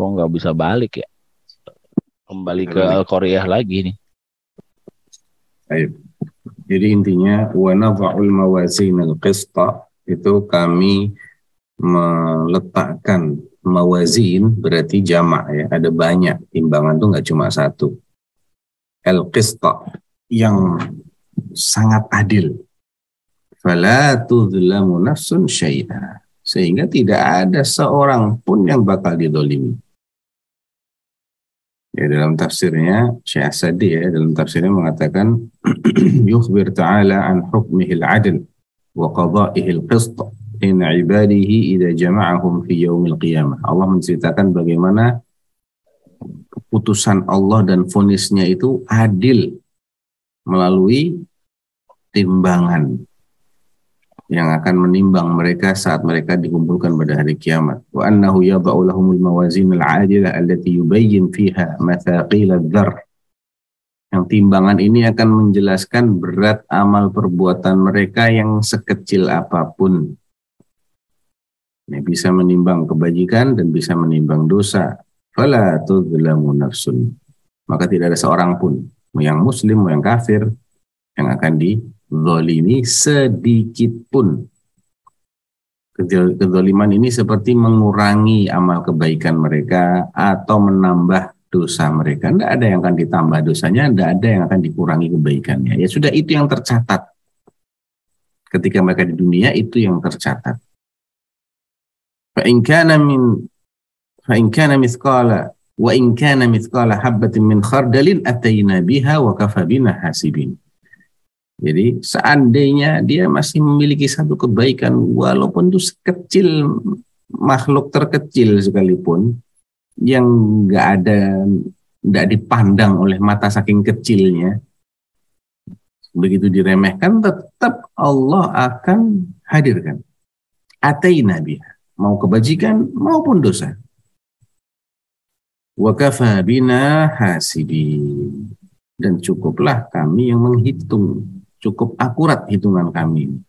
kok nggak bisa balik ya kembali ke Korea lagi nih Ayo. Jadi intinya wa nadha'ul mawazin al-qista itu kami meletakkan mawazin berarti jamak ya, ada banyak. Timbangan tuh nggak cuma satu. Al-qista yang sangat adil. Fala tudlamu nafsun syai'a. Sehingga tidak ada seorang pun yang bakal didolimi. Ya, dalam tafsirnya Syekh Asadi ya dalam tafsirnya mengatakan yukhbir ta'ala an hukmihil adl wa qada'ihil qist in ibadihi idza jama'ahum fi yaumil qiyamah. Allah menceritakan bagaimana keputusan Allah dan fonisnya itu adil melalui timbangan yang akan menimbang mereka saat mereka dikumpulkan pada hari kiamat. Wa annahu yadha'u lahumul mawazin al-'adilah allati yubayyin fiha mathaqil dzar Yang timbangan ini akan menjelaskan berat amal perbuatan mereka yang sekecil apa pun. Ini bisa menimbang kebajikan dan bisa menimbang dosa. Fala tudlamu nafsun. Maka tidak ada seorang pun, yang muslim, yang kafir, yang akan di zolimi sedikit pun. Kezoliman ini seperti mengurangi amal kebaikan mereka atau menambah dosa mereka. Tidak ada yang akan ditambah dosanya, tidak ada yang akan dikurangi kebaikannya. Ya sudah itu yang tercatat. Ketika mereka di dunia itu yang tercatat. فإن كان من فإن كان مثقال وإن كان مثقال حبة من خردل أتينا بها وكفى بنا حاسبين jadi seandainya dia masih memiliki satu kebaikan walaupun itu sekecil makhluk terkecil sekalipun yang nggak ada nggak dipandang oleh mata saking kecilnya begitu diremehkan tetap Allah akan hadirkan. Ataina biha mau kebajikan maupun dosa. Wa bina hasibin. Dan cukuplah kami yang menghitung cukup akurat hitungan kami.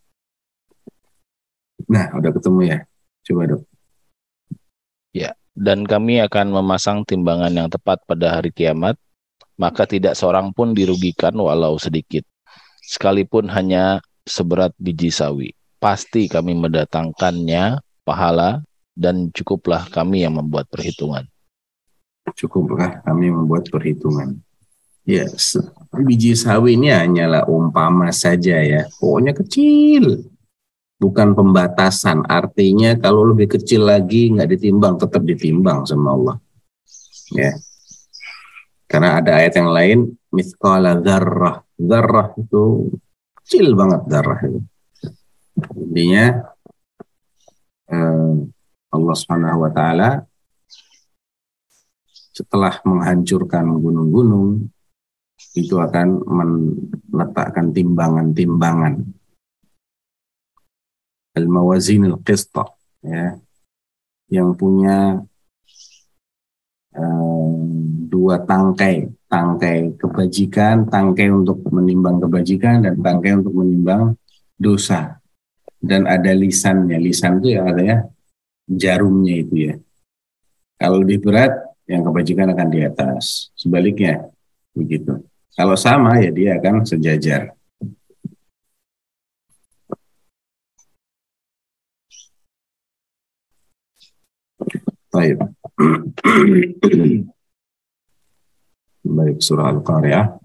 Nah, udah ketemu ya. Coba dok. Ya, dan kami akan memasang timbangan yang tepat pada hari kiamat, maka tidak seorang pun dirugikan walau sedikit, sekalipun hanya seberat biji sawi. Pasti kami mendatangkannya pahala dan cukuplah kami yang membuat perhitungan. Cukuplah kami membuat perhitungan. Ya, biji sawi ini hanyalah umpama saja ya. Pokoknya kecil. Bukan pembatasan. Artinya kalau lebih kecil lagi nggak ditimbang, tetap ditimbang sama Allah. Ya. Karena ada ayat yang lain, mithqala dzarrah. Dzarrah itu kecil banget dzarrah itu. Intinya eh, Allah Subhanahu wa taala setelah menghancurkan gunung-gunung, itu akan meletakkan timbangan-timbangan. Al-mawazin al-qista ya yang punya um, dua tangkai. Tangkai kebajikan tangkai untuk menimbang kebajikan dan tangkai untuk menimbang dosa. Dan ada lisannya. Lisan itu ya adanya jarumnya itu ya. Kalau lebih berat yang kebajikan akan di atas. Sebaliknya begitu kalau sama ya dia akan sejajar. Baik. Baik surah Al-Qari'ah.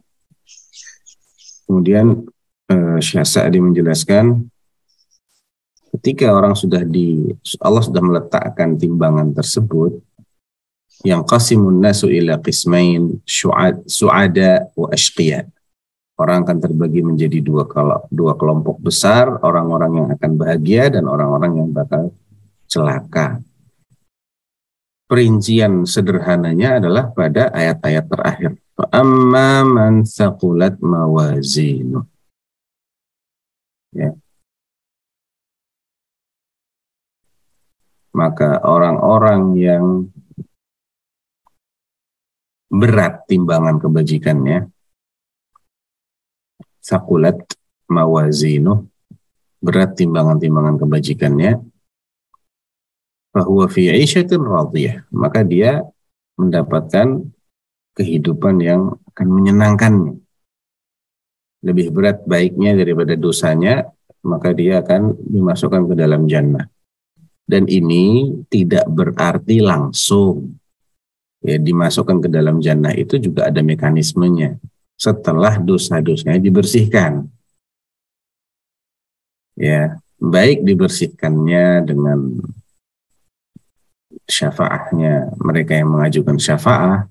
Kemudian eh, Syekh Sa'di menjelaskan ketika orang sudah di Allah sudah meletakkan timbangan tersebut yang qasimun nasu ila qismain su'ada wa ashqiya. Orang akan terbagi menjadi dua dua kelompok besar, orang-orang yang akan bahagia dan orang-orang yang bakal celaka. Perincian sederhananya adalah pada ayat-ayat terakhir. Amma man thaqulat mawazinu. Ya. Maka orang-orang yang berat timbangan kebajikannya. Sakulat mawazinu. Berat timbangan-timbangan kebajikannya. Bahwa fi aisyatin radiyah. Maka dia mendapatkan kehidupan yang akan menyenangkannya. Lebih berat baiknya daripada dosanya maka dia akan dimasukkan ke dalam jannah. Dan ini tidak berarti langsung ya dimasukkan ke dalam jannah itu juga ada mekanismenya setelah dosa-dosanya dibersihkan. Ya, baik dibersihkannya dengan syafaahnya mereka yang mengajukan syafaah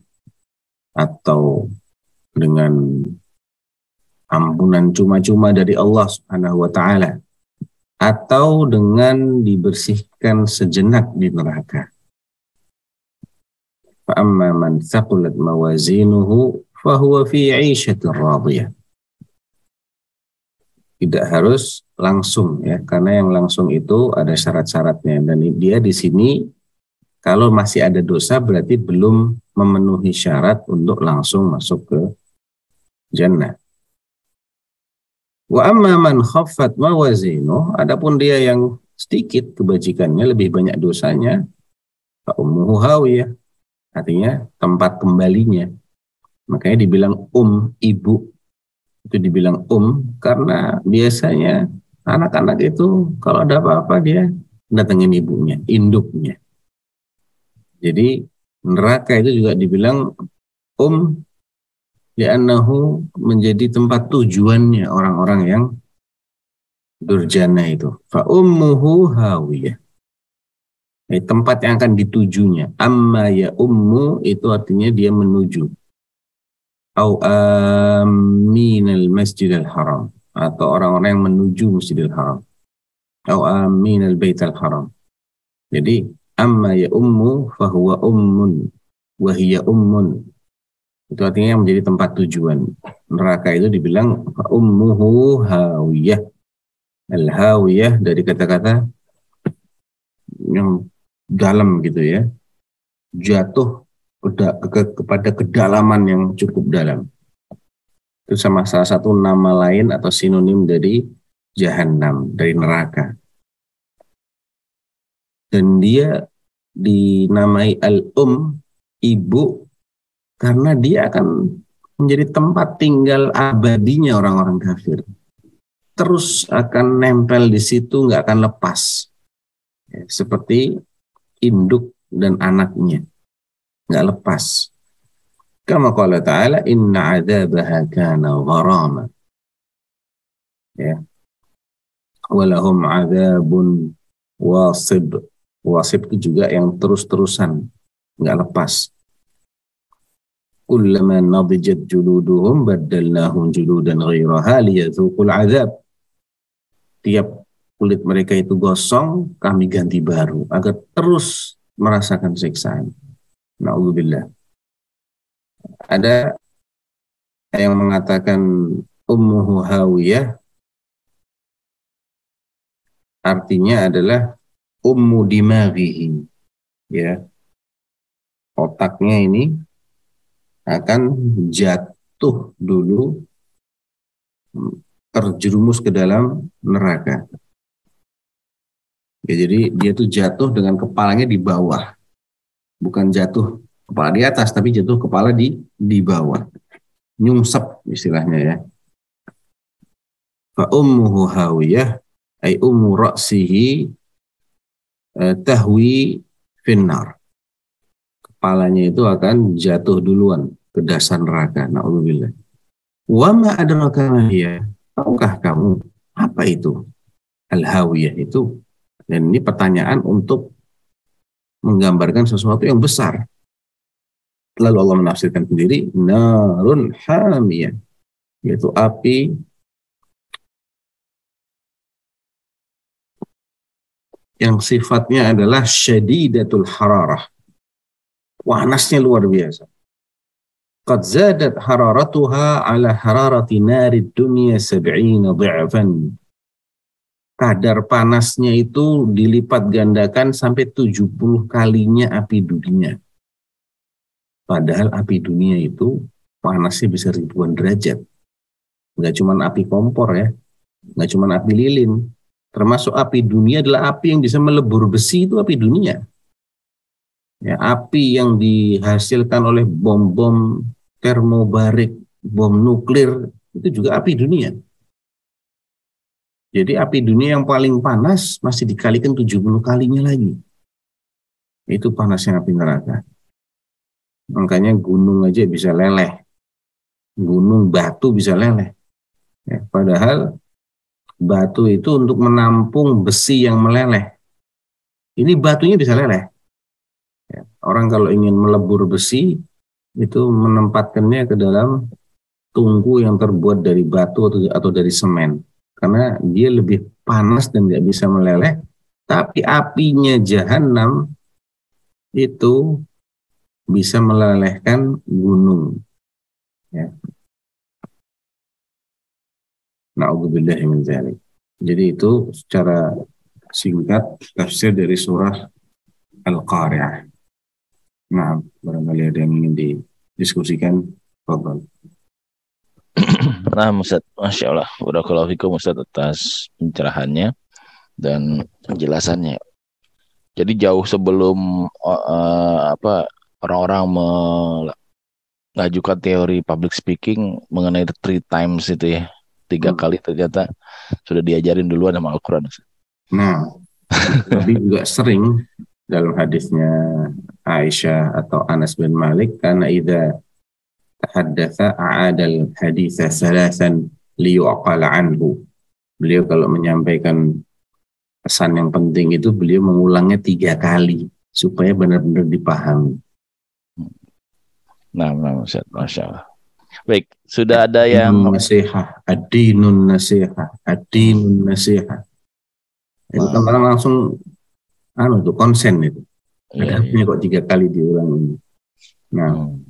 atau dengan ampunan cuma-cuma dari Allah Subhanahu wa taala atau dengan dibersihkan sejenak di neraka. Fa'amma man thaqulat mawazinuhu fahuwa fi 'ishatin radiyah. Tidak harus langsung ya, karena yang langsung itu ada syarat-syaratnya dan dia di sini kalau masih ada dosa berarti belum memenuhi syarat untuk langsung masuk ke jannah. Wa amma man khaffat adapun dia yang sedikit kebajikannya, lebih banyak dosanya, fa ummuhu. Artinya tempat kembalinya. Makanya dibilang um, ibu. Itu dibilang um karena biasanya anak-anak itu kalau ada apa-apa dia datengin ibunya, induknya. Jadi neraka itu juga dibilang um li'annahu menjadi tempat tujuannya orang-orang yang durjana itu. Fa ummuhu hawiyah. Eh, tempat yang akan ditujunya. Amma ya ummu itu artinya dia menuju. Au aminal masjidil haram. Atau orang-orang yang menuju masjidil haram. Au aminal baital haram. Jadi amma ya ummu fahuwa ummun. Wahiyya ummun itu artinya yang menjadi tempat tujuan. Neraka itu dibilang ummuhu hawiyah. Al-hawiyah dari kata-kata yang dalam gitu ya. Jatuh ke, ke, kepada kedalaman yang cukup dalam. Itu sama salah satu nama lain atau sinonim dari jahanam, dari neraka. Dan dia dinamai al-um, ibu karena dia akan menjadi tempat tinggal abadinya orang-orang kafir. Terus akan nempel di situ, nggak akan lepas. Ya, seperti induk dan anaknya. Nggak lepas. Kama qala ta'ala, inna adabaha kana gharama. Ya. Walahum adabun wasib. Wasib itu juga yang terus-terusan. Nggak lepas kullama nadijat juluduhum baddalnahum juludan ghairaha liyadzuqul azab. Tiap kulit mereka itu gosong, kami ganti baru agar terus merasakan siksaan. Nauzubillah. Ada yang mengatakan ummuhu hawiyah artinya adalah ummu dimaghihi ya otaknya ini akan jatuh dulu terjerumus ke dalam neraka. Ya, jadi dia tuh jatuh dengan kepalanya di bawah. Bukan jatuh kepala di atas, tapi jatuh kepala di di bawah. Nyungsep istilahnya ya. Fa ummuhu hawiyah ay ummu ra'sihi eh, tahwi finnar kepalanya itu akan jatuh duluan ke dasar neraka. Na'udzubillah. Wa ma adraka. Tahukah kamu apa itu? Al-hawiyah itu. Dan ini pertanyaan untuk menggambarkan sesuatu yang besar. Lalu Allah menafsirkan sendiri, narun hamiyah. Yaitu api yang sifatnya adalah syadidatul hararah Panasnya luar biasa. Qad zadat hararatuha ala hararati nari dunia sab'ina dhi'fan. Kadar panasnya itu dilipat gandakan sampai 70 kalinya api dunia. Padahal api dunia itu panasnya bisa ribuan derajat. Enggak cuma api kompor ya, enggak cuma api lilin. Termasuk api dunia adalah api yang bisa melebur besi itu api dunia ya, api yang dihasilkan oleh bom-bom termobarik, bom nuklir, itu juga api dunia. Jadi api dunia yang paling panas masih dikalikan 70 kalinya lagi. Itu panasnya api neraka. Makanya gunung aja bisa leleh. Gunung batu bisa leleh. Ya, padahal batu itu untuk menampung besi yang meleleh. Ini batunya bisa leleh. Ya, orang kalau ingin melebur besi itu menempatkannya ke dalam tungku yang terbuat dari batu atau, atau dari semen karena dia lebih panas dan nggak bisa meleleh tapi apinya jahanam itu bisa melelehkan gunung ya min zalik. Jadi itu secara singkat tafsir dari surah Al-Qari'ah. Nah, barangkali ada yang ingin didiskusikan, Fadal. Nah, Ustaz, Masya Allah. Kalau fikum Ustaz atas pencerahannya dan penjelasannya. Jadi jauh sebelum uh, apa orang-orang mengajukan teori public speaking mengenai the three times itu ya, tiga hmm. kali ternyata sudah diajarin duluan sama Al-Quran. Nah, tapi juga sering dalam hadisnya Aisyah atau Anas bin Malik karena idza tahaddatsa a'adal haditha salasan liyuqala anhu. Beliau kalau menyampaikan pesan yang penting itu beliau mengulangnya tiga kali supaya benar-benar dipahami. Nah, nah, Masya Allah. Baik, sudah ada yang nasihat, adinun nasihat, adinun nasihat. Itu kan orang langsung anu tuh konsen itu. Ada iya, iya. kok tiga kali diulang ini. Nah, hmm.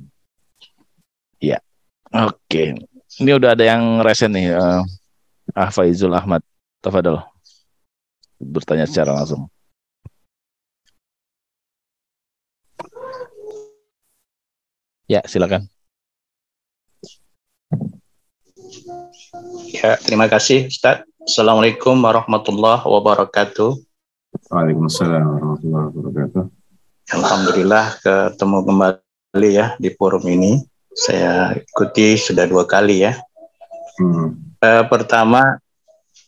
Oke, ini udah ada yang resen nih. Uh, ah Faizul Ahmad, Tafadol. Bertanya secara langsung. Ya, silakan. Ya, terima kasih Ustaz. Assalamualaikum warahmatullahi wabarakatuh. Waalaikumsalam warahmatullahi wabarakatuh. Alhamdulillah ketemu kembali ya di forum ini. Saya ikuti sudah dua kali ya. Hmm. Uh, pertama,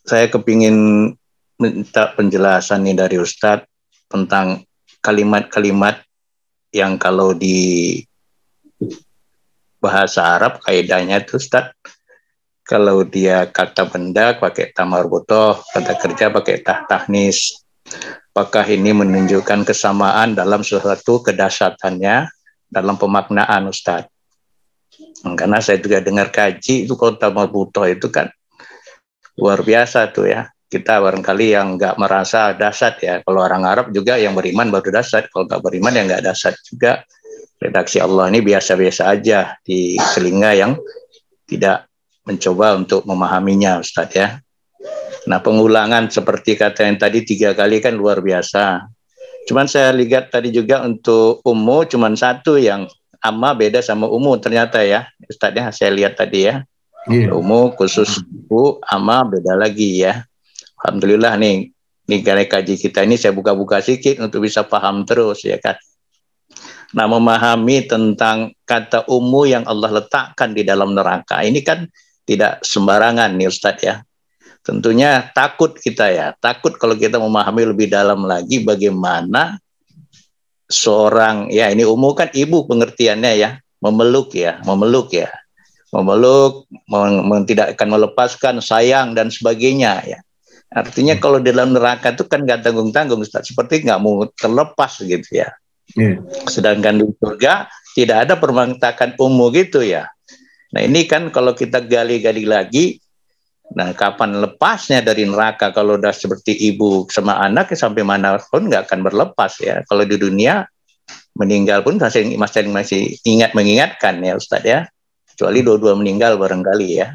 saya kepingin minta penjelasan nih dari Ustadz tentang kalimat-kalimat yang kalau di bahasa Arab kaidahnya itu Ustadz kalau dia kata benda pakai tamar butoh, kata kerja pakai tah tahnis. Apakah ini menunjukkan kesamaan dalam sesuatu kedasatannya dalam pemaknaan Ustadz? Karena saya juga dengar kaji itu kota Mabuto itu kan luar biasa tuh ya. Kita barangkali yang nggak merasa dasar ya. Kalau orang Arab juga yang beriman baru dasar. Kalau nggak beriman ya nggak dasar juga. Redaksi Allah ini biasa-biasa aja di telinga yang tidak mencoba untuk memahaminya Ustadz ya. Nah pengulangan seperti kata yang tadi tiga kali kan luar biasa. Cuman saya lihat tadi juga untuk umum cuman satu yang amma beda sama umum ternyata ya. Ustadznya saya lihat tadi ya. Yeah. umum khusus bu amma beda lagi ya. Alhamdulillah nih nih karena kaji kita ini saya buka-buka sedikit untuk bisa paham terus ya kan Nah, memahami tentang kata umum yang Allah letakkan di dalam neraka ini kan tidak sembarangan nih Ustadz ya. Tentunya takut kita ya, takut kalau kita memahami lebih dalam lagi bagaimana seorang ya ini umum kan ibu pengertiannya ya memeluk ya memeluk ya. Memeluk meng, tidak akan melepaskan sayang dan sebagainya ya. Artinya hmm. kalau di dalam neraka itu kan nggak tanggung tanggung seperti nggak mau terlepas gitu ya. Yeah. sedangkan di surga tidak ada permantakan umum gitu ya. Nah ini kan kalau kita gali-gali lagi Nah, kapan lepasnya dari neraka kalau udah seperti ibu sama anak sampai mana pun nggak akan berlepas ya. Kalau di dunia meninggal pun masih masih masih ingat mengingatkan ya Ustadz ya. Kecuali dua-dua meninggal barangkali ya.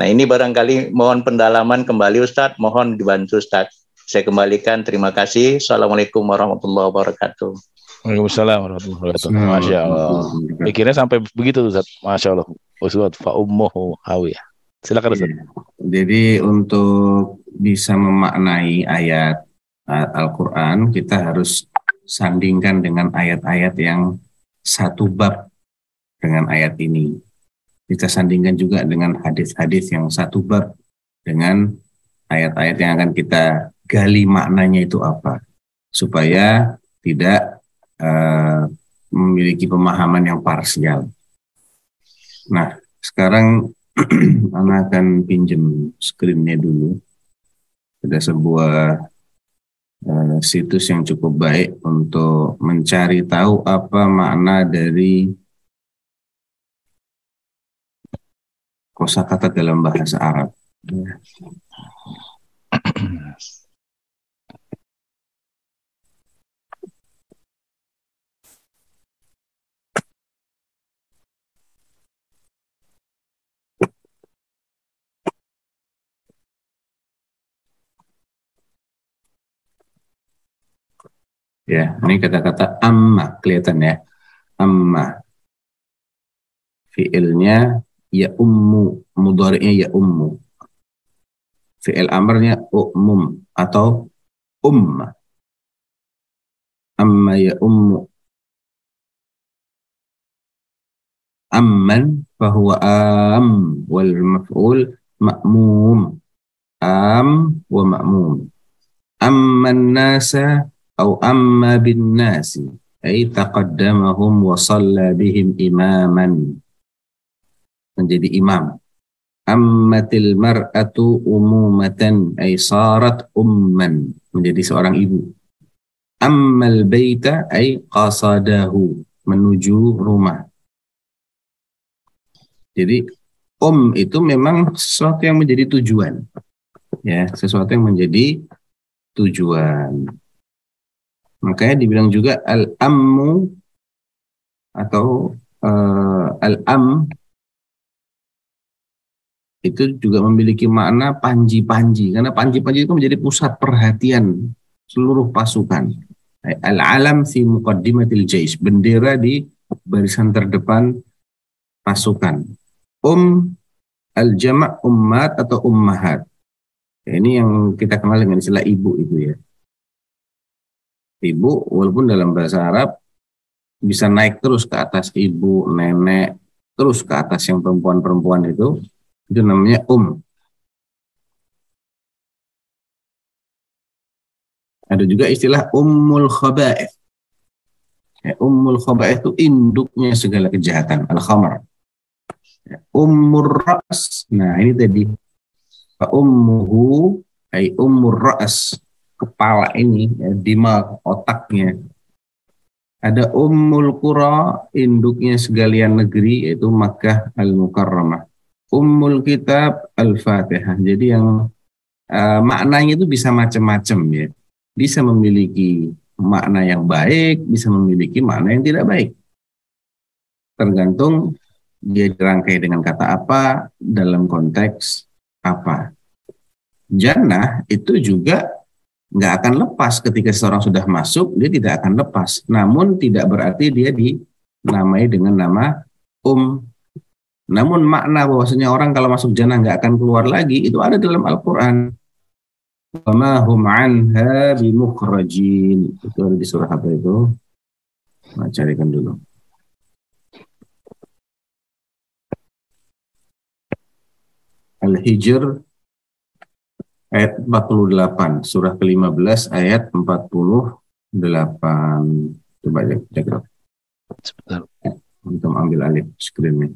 Nah ini barangkali mohon pendalaman kembali Ustadz, mohon dibantu Ustadz. Saya kembalikan, terima kasih. Assalamualaikum warahmatullahi wabarakatuh. Waalaikumsalam warahmatullahi wabarakatuh. Masya Allah. Pikirnya sampai begitu Ustaz. Masya Allah. Ustaz fa ummuhu hawiyah. Silakan Ustaz. Iya. Jadi untuk bisa memaknai ayat Al-Quran, kita harus sandingkan dengan ayat-ayat yang satu bab dengan ayat ini. Kita sandingkan juga dengan hadis-hadis yang satu bab dengan ayat-ayat yang akan kita gali maknanya itu apa supaya tidak uh, memiliki pemahaman yang parsial. Nah, sekarang Akan pinjam screennya dulu. Ada sebuah uh, situs yang cukup baik untuk mencari tahu apa makna dari kosakata dalam bahasa Arab. Ya, ini kata-kata amma kelihatan ya. Amma. Fiilnya ya ummu, mudhari'nya ya ummu. Fi'il amarnya umum atau umma. Amma ya ummu. Amman fahuwa am wal maf'ul ma'mum. Am wa ma'mum. Amman nasa أو أما بالناس أي تقدمهم وصلى بهم إماما menjadi imam ammatil mar'atu umumatan ay sarat umman menjadi seorang ibu ammal baita ay qasadahu menuju rumah jadi um itu memang sesuatu yang menjadi tujuan ya sesuatu yang menjadi tujuan Makanya dibilang juga al-ammu atau uh, al-am itu juga memiliki makna panji-panji karena panji-panji itu menjadi pusat perhatian seluruh pasukan. Al-alam fi muqaddimatil jais, bendera di barisan terdepan pasukan. Um al-jama' ummat atau ummahat. Ini yang kita kenal dengan istilah ibu itu ya ibu walaupun dalam bahasa Arab bisa naik terus ke atas ibu, nenek, terus ke atas yang perempuan-perempuan itu itu namanya um. Ada juga istilah ummul khaba'ith. Ya, ummul khaba'ith itu induknya segala kejahatan, al-khamar. Ya, ummur ras. Nah, ini tadi ummuhu ay ummur ras kepala ini, ya, dimag, otaknya. Ada Ummul Qura, induknya segalian negeri, yaitu Makkah Al-Mukarramah. Ummul Kitab Al-Fatihah. Jadi yang uh, maknanya itu bisa macam-macam ya. Bisa memiliki makna yang baik, bisa memiliki makna yang tidak baik. Tergantung dia dirangkai dengan kata apa, dalam konteks apa. Jannah itu juga nggak akan lepas. Ketika seseorang sudah masuk dia tidak akan lepas. Namun tidak berarti dia dinamai dengan nama um. Namun makna bahwasanya orang kalau masuk jannah nggak akan keluar lagi itu ada dalam Al-Qur'an. Wama hum anha bimukhrajin itu ada di surah apa itu? Nah, carikan dulu. Al-Hijr ayat 48, surah ke-15 ayat 48. Coba ya, cek. Sebentar. Ya, untuk ambil alih screen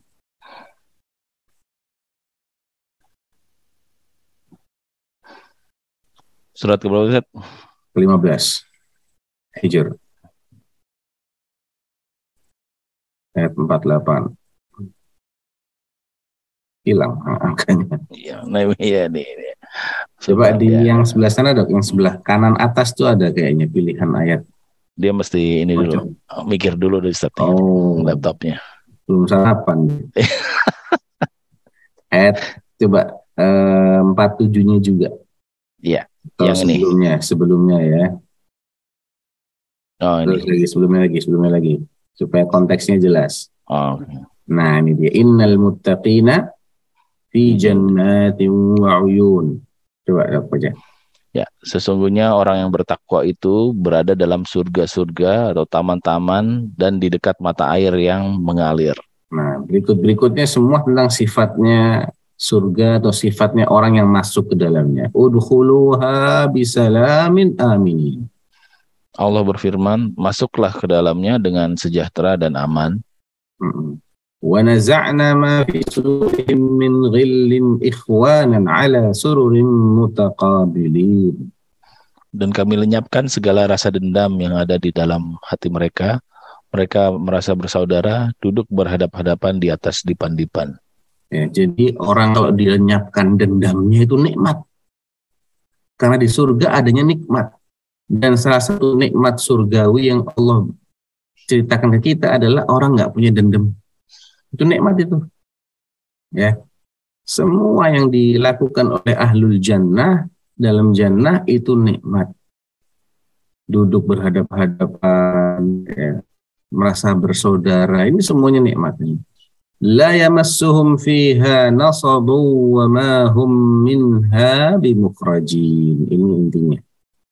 Surat ke berapa, Ke-15. Hijr. Ayat 48 hilang angkanya. Iya, nah iya nih. Coba di ya. yang sebelah sana dok, yang sebelah kanan atas tuh ada kayaknya pilihan ayat. Dia mesti ini dulu, oh, mikir dulu dari start oh, laptopnya. Belum sarapan. ayat coba eh, empat tujuhnya juga. Iya. yang sebelumnya, ini. sebelumnya ya. Oh, Terus ini. lagi sebelumnya lagi, sebelumnya lagi, supaya konteksnya jelas. Oh, okay. Nah ini dia innal muttaqina fi jannatin wa uyun. Coba apa aja. Ya, sesungguhnya orang yang bertakwa itu berada dalam surga-surga atau taman-taman dan di dekat mata air yang mengalir. Nah, berikut-berikutnya semua tentang sifatnya surga atau sifatnya orang yang masuk ke dalamnya. Udkhuluha bisalamin aminin. Allah berfirman, masuklah ke dalamnya dengan sejahtera dan aman. Mm-mm. Wa naza'na ma fi sudurihim min ghillin ikhwanan ala sururin mutaqabilin. Dan kami lenyapkan segala rasa dendam yang ada di dalam hati mereka. Mereka merasa bersaudara, duduk berhadap-hadapan di atas dipan-dipan. Ya, jadi orang kalau dilenyapkan dendamnya itu nikmat. Karena di surga adanya nikmat. Dan salah satu nikmat surgawi yang Allah ceritakan ke kita adalah orang nggak punya dendam. Itu nikmat itu. Ya. Semua yang dilakukan oleh ahlul jannah dalam jannah itu nikmat. Duduk berhadap-hadapan, ya. merasa bersaudara, ini semuanya nikmat. La yamassuhum fiha nasabu wa ma hum minha bimukhrajin. Ini intinya.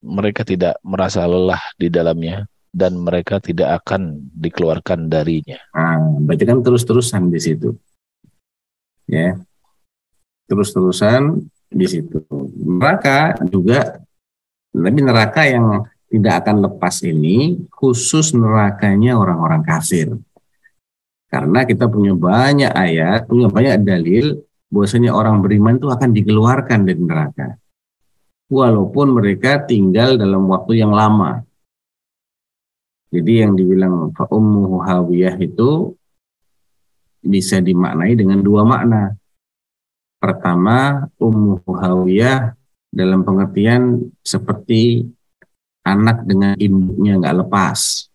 Mereka tidak merasa lelah di dalamnya dan mereka tidak akan dikeluarkan darinya. Nah, berarti kan terus-terusan di situ. Ya. Terus-terusan di situ. Neraka juga tapi neraka yang tidak akan lepas ini khusus nerakanya orang-orang kafir. Karena kita punya banyak ayat, punya banyak dalil bahwasanya orang beriman itu akan dikeluarkan dari neraka. Walaupun mereka tinggal dalam waktu yang lama. Jadi yang dibilang fa'ummuhu hawiyah itu bisa dimaknai dengan dua makna. Pertama, ummuhu hawiyah dalam pengertian seperti anak dengan induknya nggak lepas.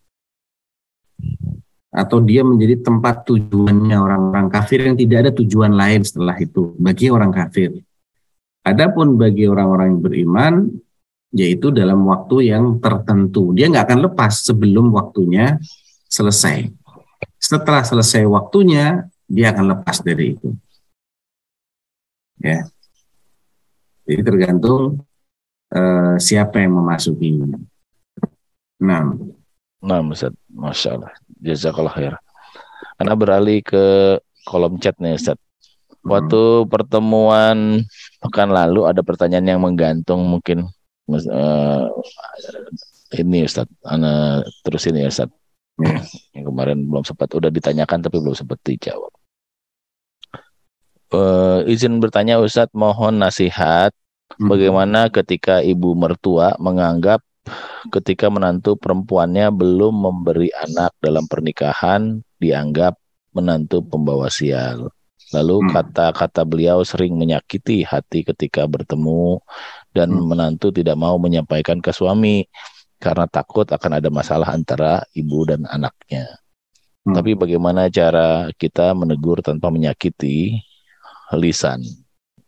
Atau dia menjadi tempat tujuannya orang-orang kafir yang tidak ada tujuan lain setelah itu bagi orang kafir. Adapun bagi orang-orang yang beriman, yaitu dalam waktu yang tertentu. Dia nggak akan lepas sebelum waktunya selesai. Setelah selesai waktunya, dia akan lepas dari itu. Ya. Jadi tergantung uh, siapa yang memasukinya. Nah, Nah, Ustaz, Masya Allah. Jazakallah khair. Karena beralih ke kolom chat nih, Ustaz. Waktu pertemuan pekan lalu ada pertanyaan yang menggantung mungkin uh, ini Ustaz, Ana terus ini ya Ustaz. yang kemarin belum sempat udah ditanyakan tapi belum sempat dijawab. Uh, izin bertanya Ustadz, mohon nasihat Hmm. bagaimana ketika ibu mertua menganggap ketika menantu perempuannya belum memberi anak dalam pernikahan dianggap menantu pembawa sial. Lalu Hmm. kata-kata beliau sering menyakiti hati ketika bertemu dan Hmm. menantu tidak mau menyampaikan ke suami karena takut akan ada masalah antara ibu dan anaknya. Hmm. Tapi bagaimana cara kita menegur tanpa menyakiti lisan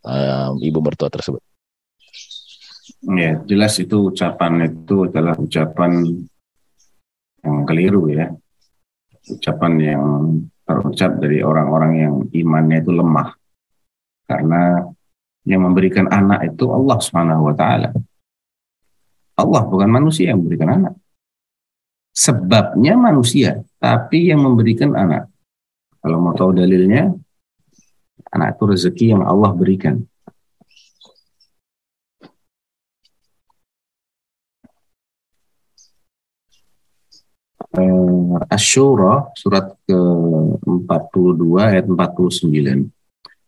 um, ibu mertua tersebut? Ya, jelas itu ucapan itu adalah ucapan yang keliru ya. Ucapan yang terucap dari orang-orang yang imannya itu lemah. Karena yang memberikan anak itu Allah Subhanahu wa taala. Allah bukan manusia yang memberikan anak. Sebabnya manusia, tapi yang memberikan anak. Kalau mau tahu dalilnya, anak itu rezeki yang Allah berikan. eh, Asyura surat ke-42 ayat 49.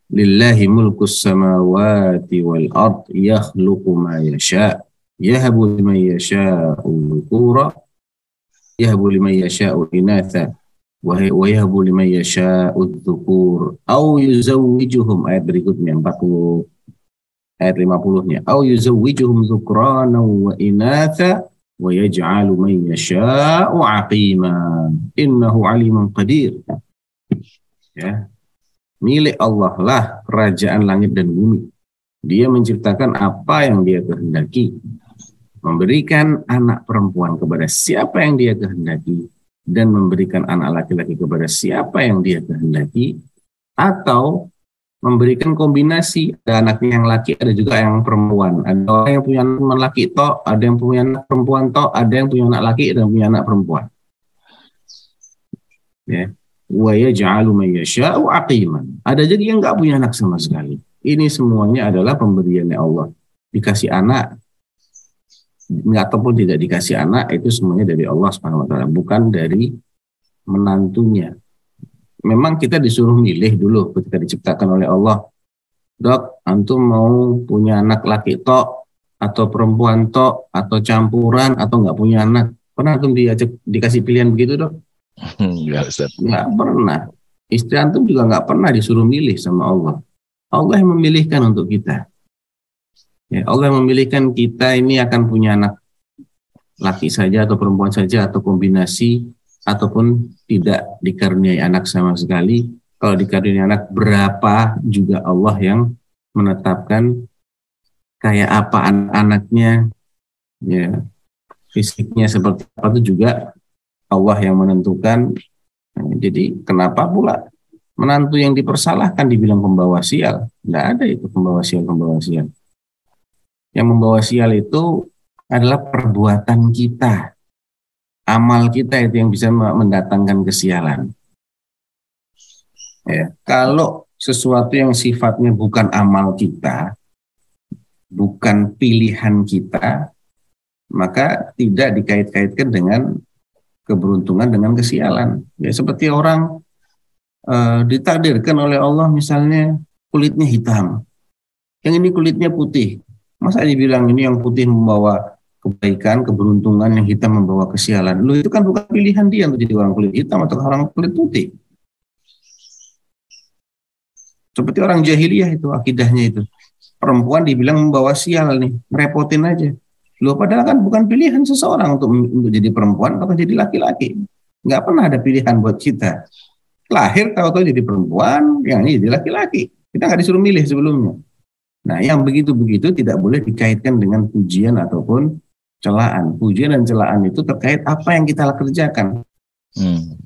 لله ملك السماوات والأرض يخلق ما يشاء يهب لمن يشاء الذكور يهب لمن يشاء الإناث ويهب لمن يشاء الذكور أو يزوجهم آيات بريكوتني آيات 50 أو يزوجهم ذكرانا وإناثا ويجعل من يشاء عقيما إنه عليم قدير. Milik Allah lah kerajaan langit dan bumi. Dia menciptakan apa yang dia kehendaki. Memberikan anak perempuan kepada siapa yang dia kehendaki dan memberikan anak laki-laki kepada siapa yang dia kehendaki atau memberikan kombinasi. Ada anaknya yang laki ada juga yang perempuan. Ada orang yang punya anak laki tok ada yang punya anak perempuan tok ada yang punya anak laki dan punya anak perempuan. Ya wa yaj'alu man yasha'u aqiman ada jadi yang nggak punya anak sama sekali ini semuanya adalah pemberiannya Allah. Dikasih anak ataupun tidak dikasih anak itu semuanya dari Allah Subhanahu bukan dari menantunya. Memang kita disuruh milih dulu ketika diciptakan oleh Allah. Dok, antum mau punya anak laki tok atau perempuan tok atau campuran atau nggak punya anak? Pernah antum diajak dikasih pilihan begitu, Dok? Enggak, pernah. Istri antum juga nggak pernah disuruh milih sama Allah. Allah yang memilihkan untuk kita. Ya, Allah yang memilihkan kita ini akan punya anak laki saja atau perempuan saja atau kombinasi ataupun tidak dikaruniai anak sama sekali. Kalau dikaruniai anak berapa juga Allah yang menetapkan kayak apa anak-anaknya, ya fisiknya seperti apa itu juga Allah yang menentukan. Nah, jadi kenapa pula menantu yang dipersalahkan dibilang pembawa sial? Tidak ada itu pembawa sial pembawa sial. Yang membawa sial itu adalah perbuatan kita, amal kita itu yang bisa mendatangkan kesialan. Ya, kalau sesuatu yang sifatnya bukan amal kita, bukan pilihan kita, maka tidak dikait-kaitkan dengan keberuntungan dengan kesialan. Ya seperti orang uh, ditakdirkan oleh Allah misalnya kulitnya hitam, yang ini kulitnya putih. Masa dibilang ini yang putih membawa kebaikan, keberuntungan, yang hitam membawa kesialan. Lu itu kan bukan pilihan dia untuk jadi orang kulit hitam atau orang kulit putih. Seperti orang jahiliyah itu akidahnya itu. Perempuan dibilang membawa sial nih, merepotin aja. Lu padahal kan bukan pilihan seseorang untuk untuk jadi perempuan atau jadi laki-laki. Nggak pernah ada pilihan buat kita. Lahir tahu-tahu jadi perempuan, yang ini jadi laki-laki. Kita nggak disuruh milih sebelumnya. Nah, yang begitu-begitu tidak boleh dikaitkan dengan pujian ataupun celaan. Pujian dan celaan itu terkait apa yang kita kerjakan. Hmm.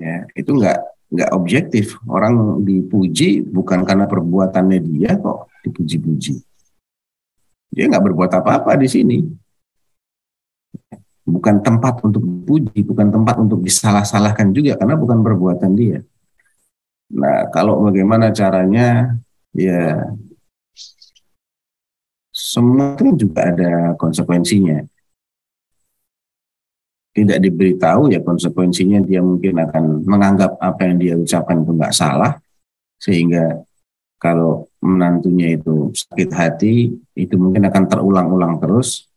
Ya, itu nggak nggak objektif. Orang dipuji bukan karena perbuatannya dia kok dipuji-puji. Dia nggak berbuat apa-apa di sini. Bukan tempat untuk dipuji, bukan tempat untuk disalah-salahkan juga karena bukan perbuatan dia. Nah, kalau bagaimana caranya ya semua juga ada konsekuensinya tidak diberitahu ya konsekuensinya dia mungkin akan menganggap apa yang dia ucapkan itu nggak salah sehingga kalau menantunya itu sakit hati itu mungkin akan terulang-ulang terus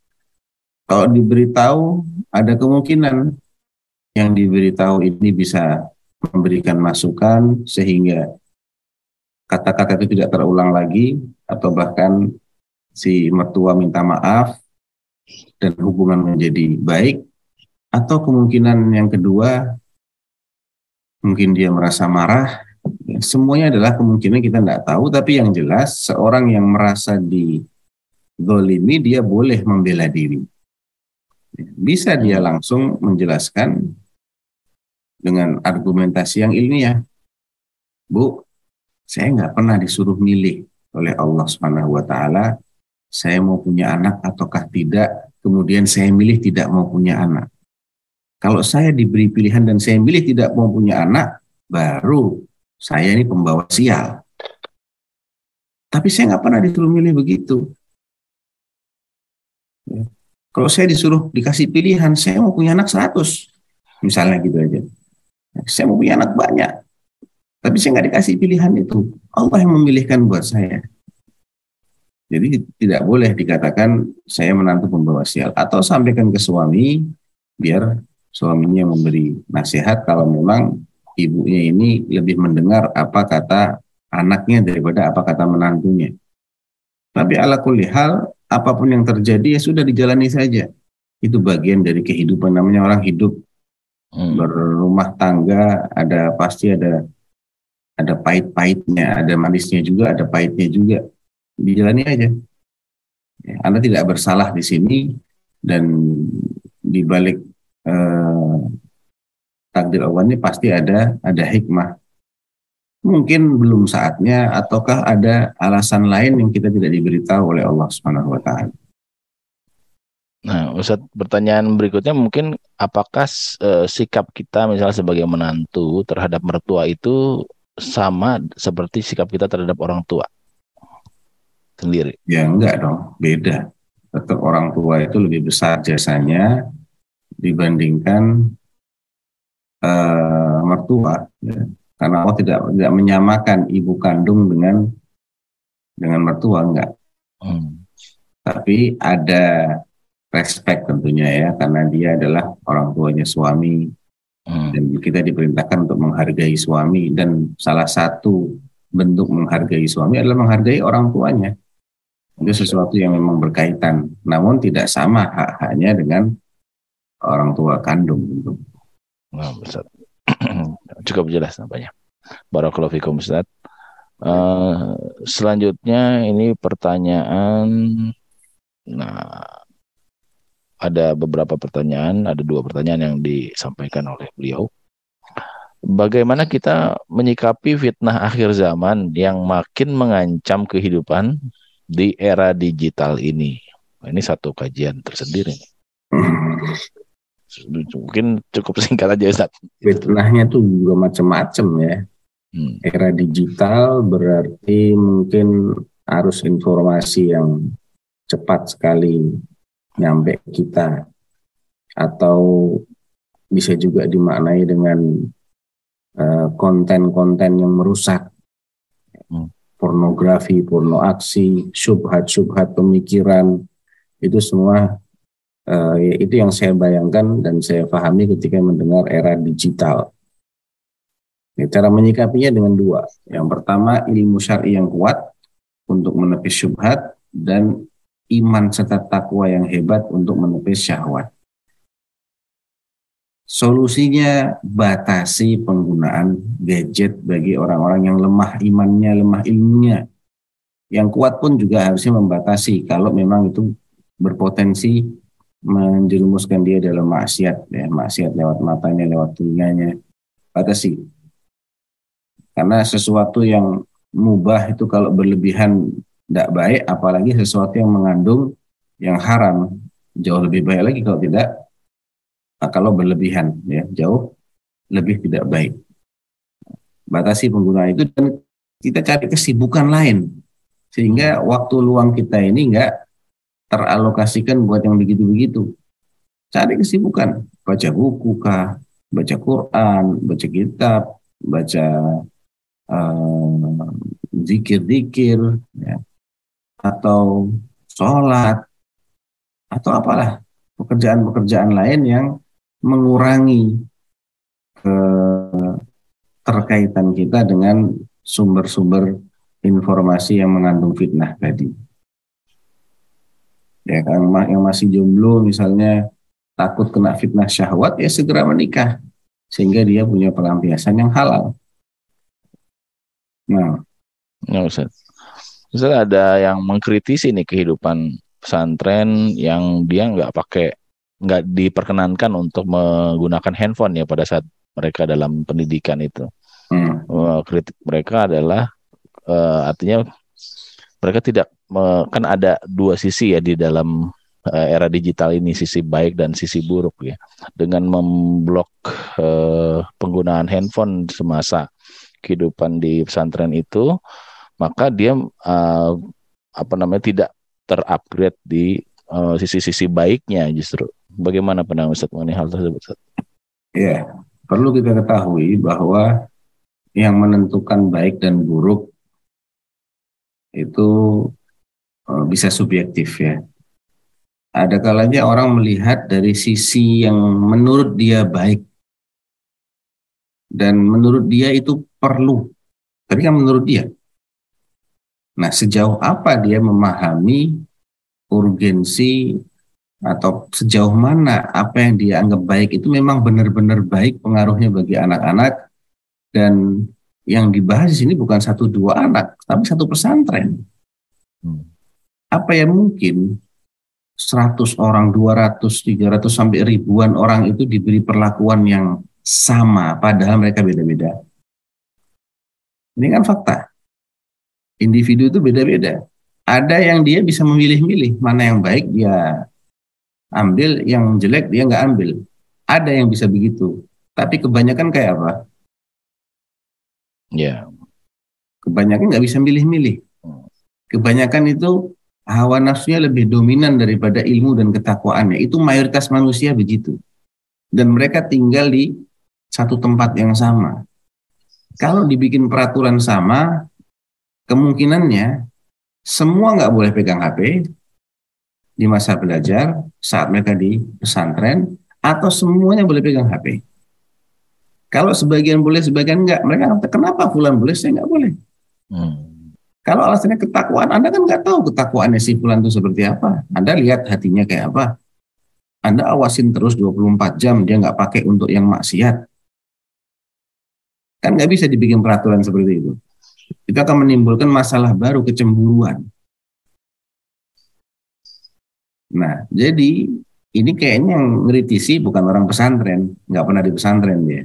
kalau diberitahu ada kemungkinan yang diberitahu ini bisa memberikan masukan sehingga kata-kata itu tidak terulang lagi atau bahkan si mertua minta maaf dan hubungan menjadi baik atau kemungkinan yang kedua, mungkin dia merasa marah. Ya, semuanya adalah kemungkinan kita tidak tahu, tapi yang jelas seorang yang merasa di dolimi, dia boleh membela diri. Bisa dia langsung menjelaskan dengan argumentasi yang ilmiah. Bu, saya nggak pernah disuruh milih oleh Allah Subhanahu wa taala saya mau punya anak ataukah tidak, kemudian saya milih tidak mau punya anak. Kalau saya diberi pilihan dan saya milih tidak mau punya anak, baru saya ini pembawa sial. Tapi saya nggak pernah disuruh milih begitu. Ya. Kalau saya disuruh dikasih pilihan, saya mau punya anak 100. Misalnya gitu aja. Saya mau punya anak banyak. Tapi saya nggak dikasih pilihan itu. Allah yang memilihkan buat saya. Jadi tidak boleh dikatakan saya menantu pembawa sial. Atau sampaikan ke suami, biar suaminya memberi nasihat kalau memang ibunya ini lebih mendengar apa kata anaknya daripada apa kata menantunya. Tapi ala kulli hal, apa pun yang terjadi ya sudah dijalani saja. Itu bagian dari kehidupan namanya orang hidup hmm. berumah tangga, ada pasti ada ada pahit-pahitnya, ada manisnya juga, ada pahitnya juga. Dijalani aja. Ya, anda tidak bersalah di sini dan di balik eh, takdir Allah ini pasti ada ada hikmah. Mungkin belum saatnya ataukah ada alasan lain yang kita tidak diberitahu oleh Allah Subhanahu wa taala. Nah, Ustaz, pertanyaan berikutnya mungkin apakah uh, sikap kita misalnya sebagai menantu terhadap mertua itu sama seperti sikap kita terhadap orang tua? sendiri. Ya enggak dong, beda. Tetap orang tua itu lebih besar jasanya dibandingkan uh, mertua. Ya. Karena Allah tidak tidak menyamakan ibu kandung dengan dengan mertua enggak. Hmm. Tapi ada respect tentunya ya karena dia adalah orang tuanya suami hmm. dan kita diperintahkan untuk menghargai suami dan salah satu bentuk menghargai suami adalah menghargai orang tuanya itu sesuatu yang memang berkaitan namun tidak sama hak-haknya dengan orang tua kandung gitu. Nah, Cukup jelas nampaknya. Barakallahu fikum Ustaz. Uh, selanjutnya ini pertanyaan nah ada beberapa pertanyaan, ada dua pertanyaan yang disampaikan oleh beliau. Bagaimana kita menyikapi fitnah akhir zaman yang makin mengancam kehidupan di era digital ini? Ini satu kajian tersendiri. Mungkin cukup singkat aja Ustaz. Fitnahnya tuh juga macam-macam ya. Hmm. Era digital berarti mungkin arus informasi yang cepat sekali nyampe kita atau bisa juga dimaknai dengan eh, konten-konten uh, yang merusak hmm. pornografi, porno aksi, subhat-subhat pemikiran itu semua uh, itu yang saya bayangkan dan saya pahami ketika mendengar era digital. Ya, cara menyikapinya dengan dua. Yang pertama ilmu syar'i yang kuat untuk menepis syubhat dan iman serta takwa yang hebat untuk menepis syahwat. Solusinya batasi penggunaan gadget bagi orang-orang yang lemah imannya, lemah ilmunya. Yang kuat pun juga harusnya membatasi kalau memang itu berpotensi menjerumuskan dia dalam maksiat, ya, maksiat lewat matanya, lewat telinganya. Batasi. Karena sesuatu yang mubah itu kalau berlebihan tidak baik, apalagi sesuatu yang mengandung yang haram jauh lebih baik lagi kalau tidak nah, kalau berlebihan ya jauh lebih tidak baik. Batasi penggunaan itu dan kita cari kesibukan lain sehingga waktu luang kita ini enggak teralokasikan buat yang begitu-begitu. Cari kesibukan, baca buku kah, baca Quran, baca kitab, baca uh, zikir-zikir, ya atau sholat atau apalah pekerjaan-pekerjaan lain yang mengurangi keterkaitan kita dengan sumber-sumber informasi yang mengandung fitnah tadi. Ya kan yang masih jomblo misalnya takut kena fitnah syahwat ya segera menikah sehingga dia punya pelampiasan yang halal. Nah, nah Ustaz misalnya ada yang mengkritisi nih kehidupan pesantren yang dia nggak pakai nggak diperkenankan untuk menggunakan handphone ya pada saat mereka dalam pendidikan itu. Hmm. kritik mereka adalah uh, artinya mereka tidak kan ada dua sisi ya di dalam uh, era digital ini sisi baik dan sisi buruk ya. Dengan memblok uh, penggunaan handphone semasa kehidupan di pesantren itu maka dia uh, apa namanya tidak terupgrade di sisi-sisi baiknya justru. Bagaimana pandangan Ustaz mengenai hal tersebut? Ustaz? Ya, perlu kita ketahui bahwa yang menentukan baik dan buruk itu uh, bisa subjektif ya. Ada kalanya orang melihat dari sisi yang menurut dia baik dan menurut dia itu perlu. Tapi kan menurut dia Nah, sejauh apa dia memahami urgensi atau sejauh mana apa yang dia anggap baik itu memang benar-benar baik pengaruhnya bagi anak-anak dan yang dibahas di sini bukan satu dua anak tapi satu pesantren. Hmm. Apa yang mungkin 100 orang, 200, 300 sampai ribuan orang itu diberi perlakuan yang sama padahal mereka beda-beda. Ini kan fakta individu itu beda-beda. Ada yang dia bisa memilih-milih mana yang baik dia ambil, yang jelek dia nggak ambil. Ada yang bisa begitu. Tapi kebanyakan kayak apa? Ya. Yeah. Kebanyakan nggak bisa milih-milih. Kebanyakan itu hawa nafsunya lebih dominan daripada ilmu dan ketakwaannya. Itu mayoritas manusia begitu. Dan mereka tinggal di satu tempat yang sama. Kalau dibikin peraturan sama, kemungkinannya semua nggak boleh pegang HP di masa belajar saat mereka di pesantren, atau semuanya boleh pegang HP. Kalau sebagian boleh, sebagian enggak, mereka kata, kenapa fulan boleh, saya enggak boleh. Hmm. Kalau alasannya ketakwaan, Anda kan nggak tahu ketakwaannya si fulan itu seperti apa. Anda lihat hatinya kayak apa. Anda awasin terus 24 jam, dia nggak pakai untuk yang maksiat. Kan nggak bisa dibikin peraturan seperti itu. Itu akan menimbulkan masalah baru, kecemburuan. Nah, jadi ini kayaknya yang ngeritisi bukan orang pesantren, nggak pernah di pesantren dia.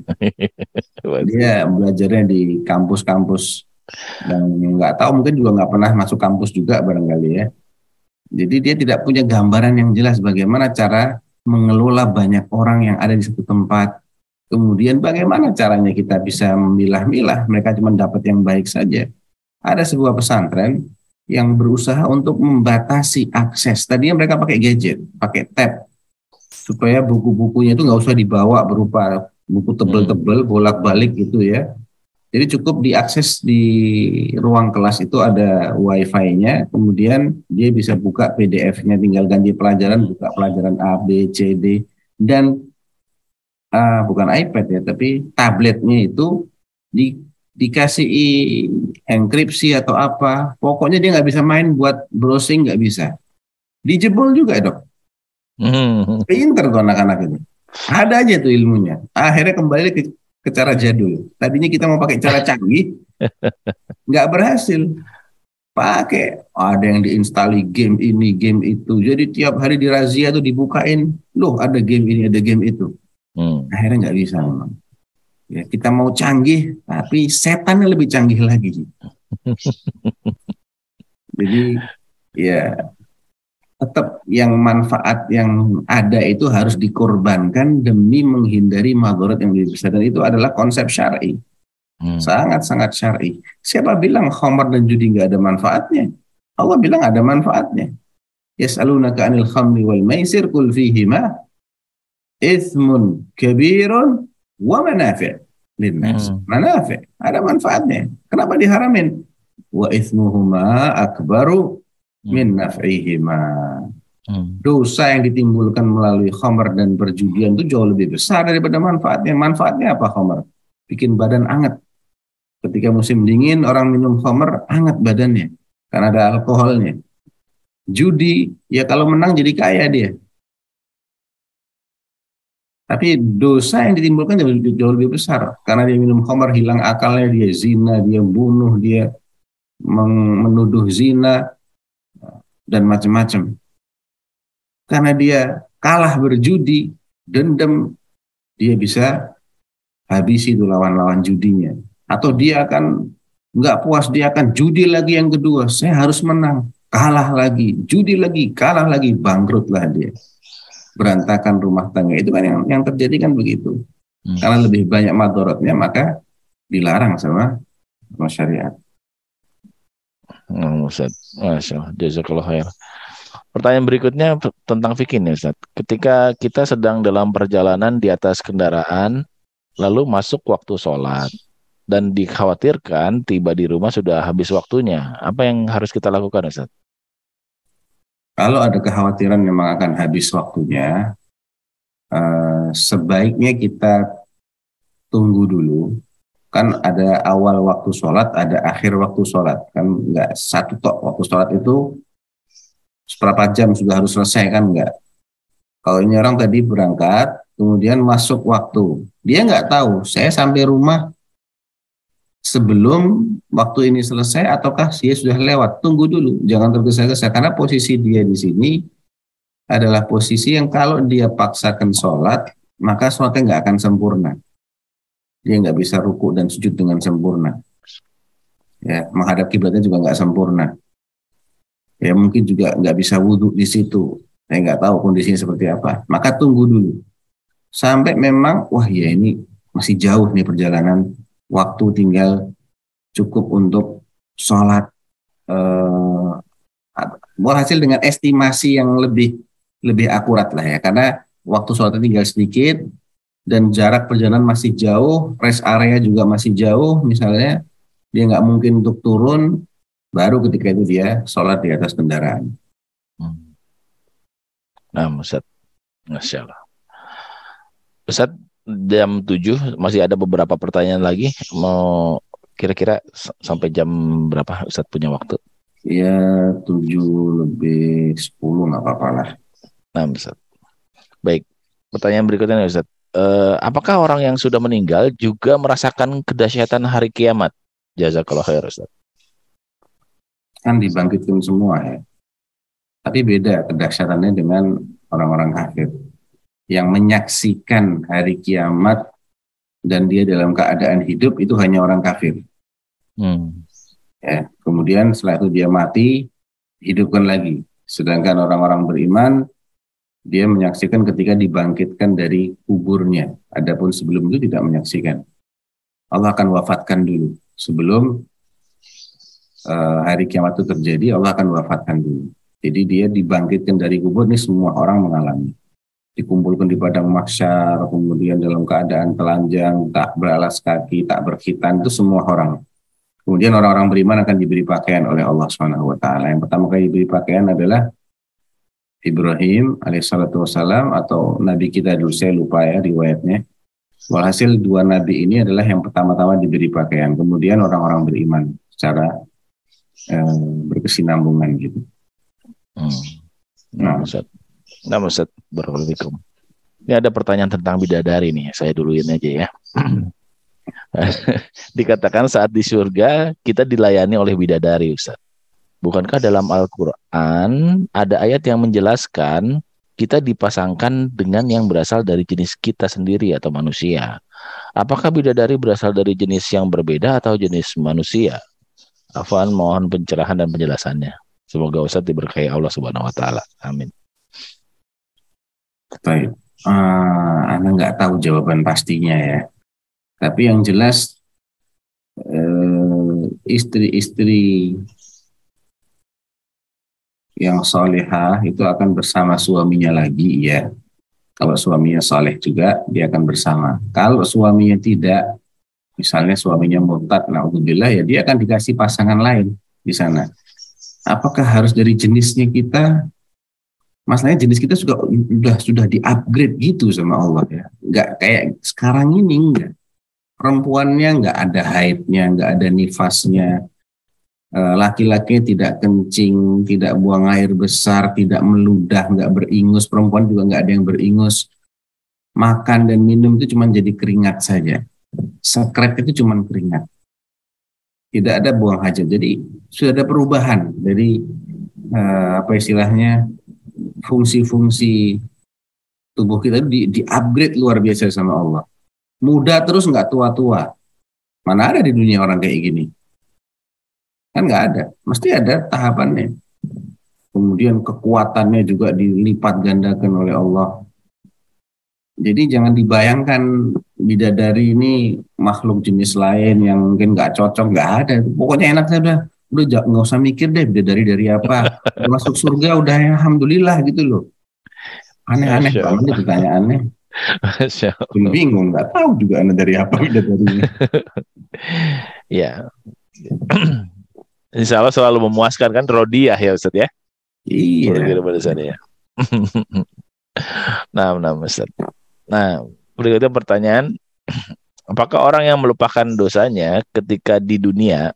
dia belajarnya di kampus-kampus dan nggak tahu mungkin juga nggak pernah masuk kampus juga barangkali ya. Jadi dia tidak punya gambaran yang jelas bagaimana cara mengelola banyak orang yang ada di satu tempat. Kemudian bagaimana caranya kita bisa memilah-milah, mereka cuma dapat yang baik saja. Ada sebuah pesantren yang berusaha untuk membatasi akses. Tadinya mereka pakai gadget, pakai tab, supaya buku-bukunya itu nggak usah dibawa berupa buku tebel-tebel bolak-balik gitu ya. Jadi cukup diakses di ruang kelas itu ada wifi-nya, kemudian dia bisa buka PDF-nya, tinggal ganti pelajaran, buka pelajaran A, B, C, D, dan uh, bukan iPad ya, tapi tabletnya itu di, dikasih enkripsi atau apa, pokoknya dia nggak bisa main buat browsing nggak bisa. Dijebol juga dok, Hmm. Pinter tuh anak-anak itu. Ada aja tuh ilmunya. Akhirnya kembali ke, ke cara jadul. Tadinya kita mau pakai cara canggih, nggak berhasil. Pakai ada yang diinstali game ini, game itu. Jadi tiap hari di razia tuh dibukain, loh ada game ini, ada game itu. Hmm. Akhirnya nggak bisa memang. Ya, kita mau canggih, tapi setannya lebih canggih lagi. Jadi ya tetap yang manfaat yang ada itu harus dikorbankan demi menghindari madarat yang lebih besar. Dan itu adalah konsep syar'i. Hmm. sangat sangat syar'i. Siapa bilang khamar dan judi nggak ada manfaatnya? Allah bilang ada manfaatnya. Yas'alunaka anil khamri wal maisir kul fihima ithmun kabirun wa manafi' linnas. Hmm. manafi' ada manfaatnya. Kenapa diharamin? Wa ithmuhuma akbaru. Min naf'ihima. Hmm. Dosa yang ditimbulkan melalui khamar dan perjudian itu jauh lebih besar daripada manfaatnya. Manfaatnya apa khamar? Bikin badan anget. Ketika musim dingin orang minum khamar anget badannya karena ada alkoholnya. Judi ya kalau menang jadi kaya dia. Tapi dosa yang ditimbulkan jauh lebih, jauh lebih besar karena dia minum khamar hilang akalnya, dia zina, dia bunuh, dia menuduh zina, dan macam-macam. Karena dia kalah berjudi, dendam, dia bisa habisi itu lawan-lawan judinya. Atau dia akan nggak puas, dia akan judi lagi yang kedua. Saya harus menang, kalah lagi, judi lagi, kalah lagi, bangkrutlah dia. Berantakan rumah tangga itu kan yang, yang terjadi kan begitu. Hmm. Karena lebih banyak madorotnya maka dilarang sama, sama syariat. Hmm, Ustaz. Masya Allah. Jazakallah khair. Pertanyaan berikutnya tentang fikih nih Ustaz. Ketika kita sedang dalam perjalanan di atas kendaraan, lalu masuk waktu sholat, dan dikhawatirkan tiba di rumah sudah habis waktunya, apa yang harus kita lakukan Ustaz? Kalau ada kekhawatiran memang akan habis waktunya, eh, sebaiknya kita tunggu dulu kan ada awal waktu sholat, ada akhir waktu sholat. Kan nggak satu tok waktu sholat itu seberapa jam sudah harus selesai kan nggak. Kalau ini orang tadi berangkat, kemudian masuk waktu. Dia nggak tahu, saya sampai rumah sebelum waktu ini selesai ataukah dia sudah lewat. Tunggu dulu, jangan tergesa-gesa. Karena posisi dia di sini adalah posisi yang kalau dia paksakan sholat, maka sholatnya nggak akan sempurna dia nggak bisa ruku dan sujud dengan sempurna. Ya, menghadap kiblatnya juga nggak sempurna. Ya mungkin juga nggak bisa wudhu di situ. Saya nggak tahu kondisinya seperti apa. Maka tunggu dulu sampai memang wah ya ini masih jauh nih perjalanan waktu tinggal cukup untuk sholat eh, hasil dengan estimasi yang lebih lebih akurat lah ya karena waktu sholatnya tinggal sedikit dan jarak perjalanan masih jauh, rest area juga masih jauh, misalnya dia nggak mungkin untuk turun, baru ketika itu dia sholat di atas kendaraan. Hmm. Nah, Ustaz, Masya Allah. Ustaz, jam 7 masih ada beberapa pertanyaan lagi. Mau kira-kira sampai jam berapa Ustaz punya waktu? Ya, 7 lebih 10 nggak apa-apa lah. Nah, Ustaz. Baik, pertanyaan berikutnya Ustaz. Uh, apakah orang yang sudah meninggal juga merasakan kedahsyatan hari kiamat? Jazakallah khair Ustaz. Kan dibangkitkan semua ya. Tapi beda kedahsyatannya dengan orang-orang kafir yang menyaksikan hari kiamat dan dia dalam keadaan hidup itu hanya orang kafir. Hmm. Ya, kemudian setelah itu dia mati, hidupkan lagi. Sedangkan orang-orang beriman dia menyaksikan ketika dibangkitkan dari kuburnya. Adapun sebelum itu tidak menyaksikan. Allah akan wafatkan dulu sebelum uh, hari kiamat itu terjadi. Allah akan wafatkan dulu. Jadi dia dibangkitkan dari kubur ini semua orang mengalami. Dikumpulkan di padang mahsyar, kemudian dalam keadaan telanjang, tak beralas kaki, tak berkhitan itu semua orang. Kemudian orang-orang beriman akan diberi pakaian oleh Allah taala. Yang pertama kali diberi pakaian adalah Ibrahim alaihissalatu wassalam atau nabi kita dulu saya lupa ya riwayatnya. Walhasil dua nabi ini adalah yang pertama-tama diberi pakaian, kemudian orang-orang beriman secara eh, berkesinambungan gitu. Hmm. Nah, Ustaz. Nah, Ustaz. Barakallahu Ini ada pertanyaan tentang bidadari nih, saya duluin aja ya. Dikatakan saat di surga kita dilayani oleh bidadari, Ustaz. Bukankah dalam Al-Quran ada ayat yang menjelaskan kita dipasangkan dengan yang berasal dari jenis kita sendiri atau manusia? Apakah bidadari berasal dari jenis yang berbeda atau jenis manusia? Afan mohon pencerahan dan penjelasannya. Semoga Ustaz diberkahi Allah Subhanahu wa taala. Amin. Baik. Uh, Anda nggak tahu jawaban pastinya ya. Tapi yang jelas uh, istri-istri yang solehah itu akan bersama suaminya lagi ya. Kalau suaminya soleh juga dia akan bersama. Kalau suaminya tidak, misalnya suaminya murtad, naudzubillah ya dia akan dikasih pasangan lain di sana. Apakah harus dari jenisnya kita? Masalahnya jenis kita sudah sudah sudah di-upgrade gitu sama Allah ya. Enggak kayak sekarang ini enggak. Perempuannya enggak ada haidnya, enggak ada nifasnya, laki-laki tidak kencing, tidak buang air besar, tidak meludah, nggak beringus, perempuan juga nggak ada yang beringus. Makan dan minum itu cuma jadi keringat saja. Sekret itu cuma keringat. Tidak ada buang hajat. Jadi sudah ada perubahan dari uh, apa istilahnya fungsi-fungsi tubuh kita di, di upgrade luar biasa sama Allah. Muda terus nggak tua-tua. Mana ada di dunia orang kayak gini? Kan nggak ada. Mesti ada tahapannya. Kemudian kekuatannya juga dilipat gandakan oleh Allah. Jadi jangan dibayangkan bidadari ini makhluk jenis lain yang mungkin nggak cocok, nggak ada. Pokoknya enak saja udah udah nggak usah mikir deh bidadari dari apa. Masuk surga udah ya, alhamdulillah gitu loh. Aneh-aneh banget pertanyaannya. Masya bingung, nggak tahu juga anda dari apa bidadarinya. ya. Insya Allah selalu memuaskan kan Rodiah ya Ustaz ya. Iya. ya. nah, nah Ustaz. Nah, berikutnya pertanyaan, apakah orang yang melupakan dosanya ketika di dunia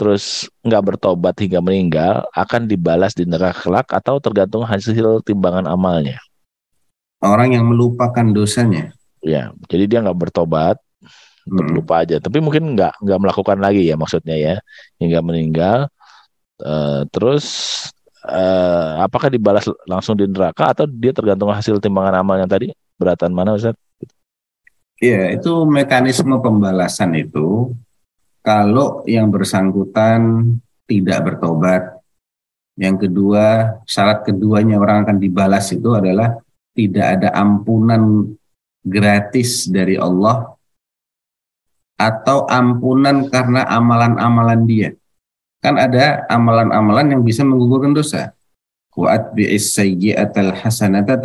terus nggak bertobat hingga meninggal akan dibalas di neraka kelak atau tergantung hasil timbangan amalnya? Orang yang melupakan dosanya. Ya, jadi dia nggak bertobat, terlupa hmm. aja tapi mungkin nggak nggak melakukan lagi ya maksudnya ya hingga meninggal uh, terus uh, apakah dibalas langsung di neraka atau dia tergantung hasil timbangan amalnya tadi beratan mana Ustaz? Iya itu mekanisme pembalasan itu kalau yang bersangkutan tidak bertobat yang kedua syarat keduanya orang akan dibalas itu adalah tidak ada ampunan gratis dari Allah atau ampunan karena amalan-amalan dia. kan ada amalan-amalan yang bisa menggugurkan dosa. Sayyi'atal hasanata.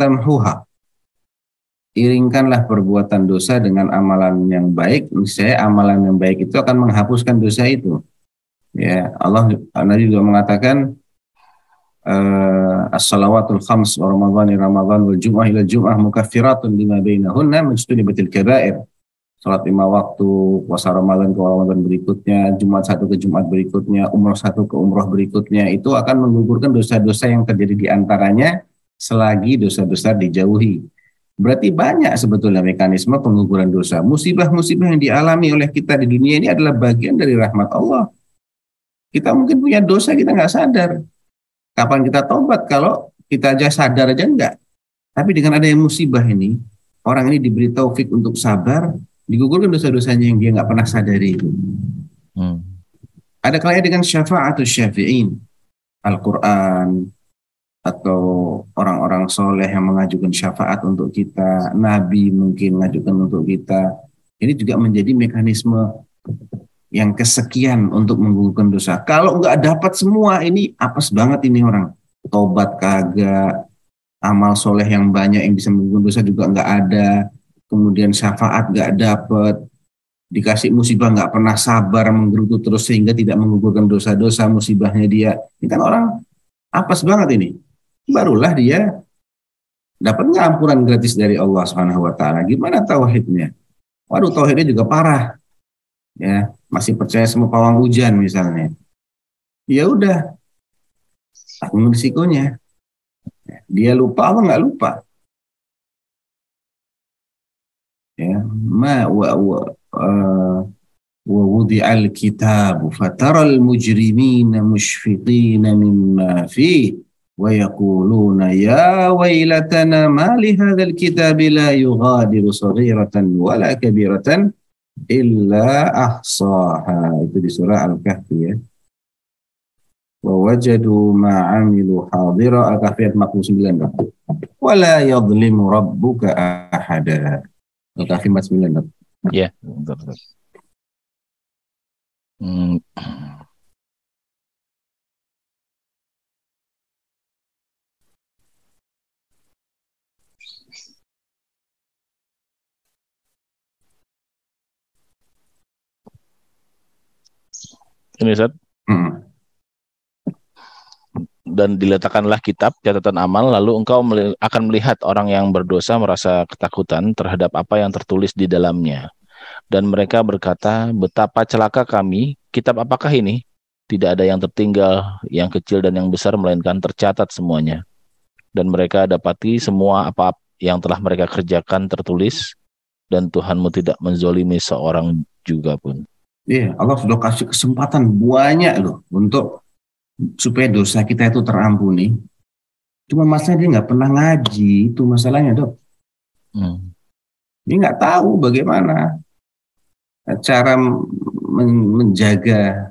Iringkanlah perbuatan dosa dengan amalan yang baik, Saya amalan yang baik itu akan menghapuskan dosa itu. Ya, Allah Nabi juga mengatakan uh, as-salawatul khams wa ramadhani ramadhan wal jum'ah ila jum'ah mukaffiratun lima bainahunna majtunibatil kaba'ir sholat lima waktu, puasa Ramadan ke Ramadan berikutnya, Jumat satu ke Jumat berikutnya, umroh satu ke umroh berikutnya, itu akan menggugurkan dosa-dosa yang terjadi di antaranya selagi dosa-dosa dijauhi. Berarti banyak sebetulnya mekanisme pengguguran dosa. Musibah-musibah yang dialami oleh kita di dunia ini adalah bagian dari rahmat Allah. Kita mungkin punya dosa kita nggak sadar. Kapan kita tobat kalau kita aja sadar aja enggak. Tapi dengan adanya musibah ini, orang ini diberi taufik untuk sabar, digugurkan dosa-dosanya yang dia nggak pernah sadari itu. Hmm. Ada kalanya dengan syafaat atau syafi'in, Al-Quran, atau orang-orang soleh yang mengajukan syafaat untuk kita, Nabi mungkin mengajukan untuk kita. Ini juga menjadi mekanisme yang kesekian untuk menggugurkan dosa. Kalau nggak dapat semua, ini apes banget ini orang. Tobat kagak, amal soleh yang banyak yang bisa menggugurkan dosa juga nggak ada kemudian syafaat gak dapet, dikasih musibah gak pernah sabar menggerutu terus sehingga tidak menggugurkan dosa-dosa musibahnya dia. Ini kan orang apes banget ini. Barulah dia dapat ngampuran gratis dari Allah Subhanahu wa taala. Gimana tauhidnya? Waduh, tauhidnya juga parah. Ya, masih percaya sama pawang hujan misalnya. Ya udah. Tanggung risikonya. Dia lupa apa nggak lupa? Ya ma wa wa uh, wa wudi'a al-kitab fatara al-mujrimina mushfiqina mimma fihi wa yaquluna ya waylatana ma li hadha al-kitab la yughadiru saghiratan wala kabiratan illa ahsaha itu di surah al-kahfi ya wa wajadu ma amilu hadira al-kahfi ayat 49 wala yadhlimu rabbuka ahada Al-Kahfi 49. Iya, betul, betul. Hmm. Ini Ustaz. Hmm dan diletakkanlah kitab catatan amal lalu engkau akan melihat orang yang berdosa merasa ketakutan terhadap apa yang tertulis di dalamnya. Dan mereka berkata betapa celaka kami kitab apakah ini? Tidak ada yang tertinggal yang kecil dan yang besar melainkan tercatat semuanya. Dan mereka dapati semua apa yang telah mereka kerjakan tertulis dan Tuhanmu tidak menzolimi seorang juga pun. Iya, Allah sudah kasih kesempatan banyak loh untuk supaya dosa kita itu terampuni. Cuma masalahnya dia nggak pernah ngaji, itu masalahnya dok. Hmm. Dia nggak tahu bagaimana cara men menjaga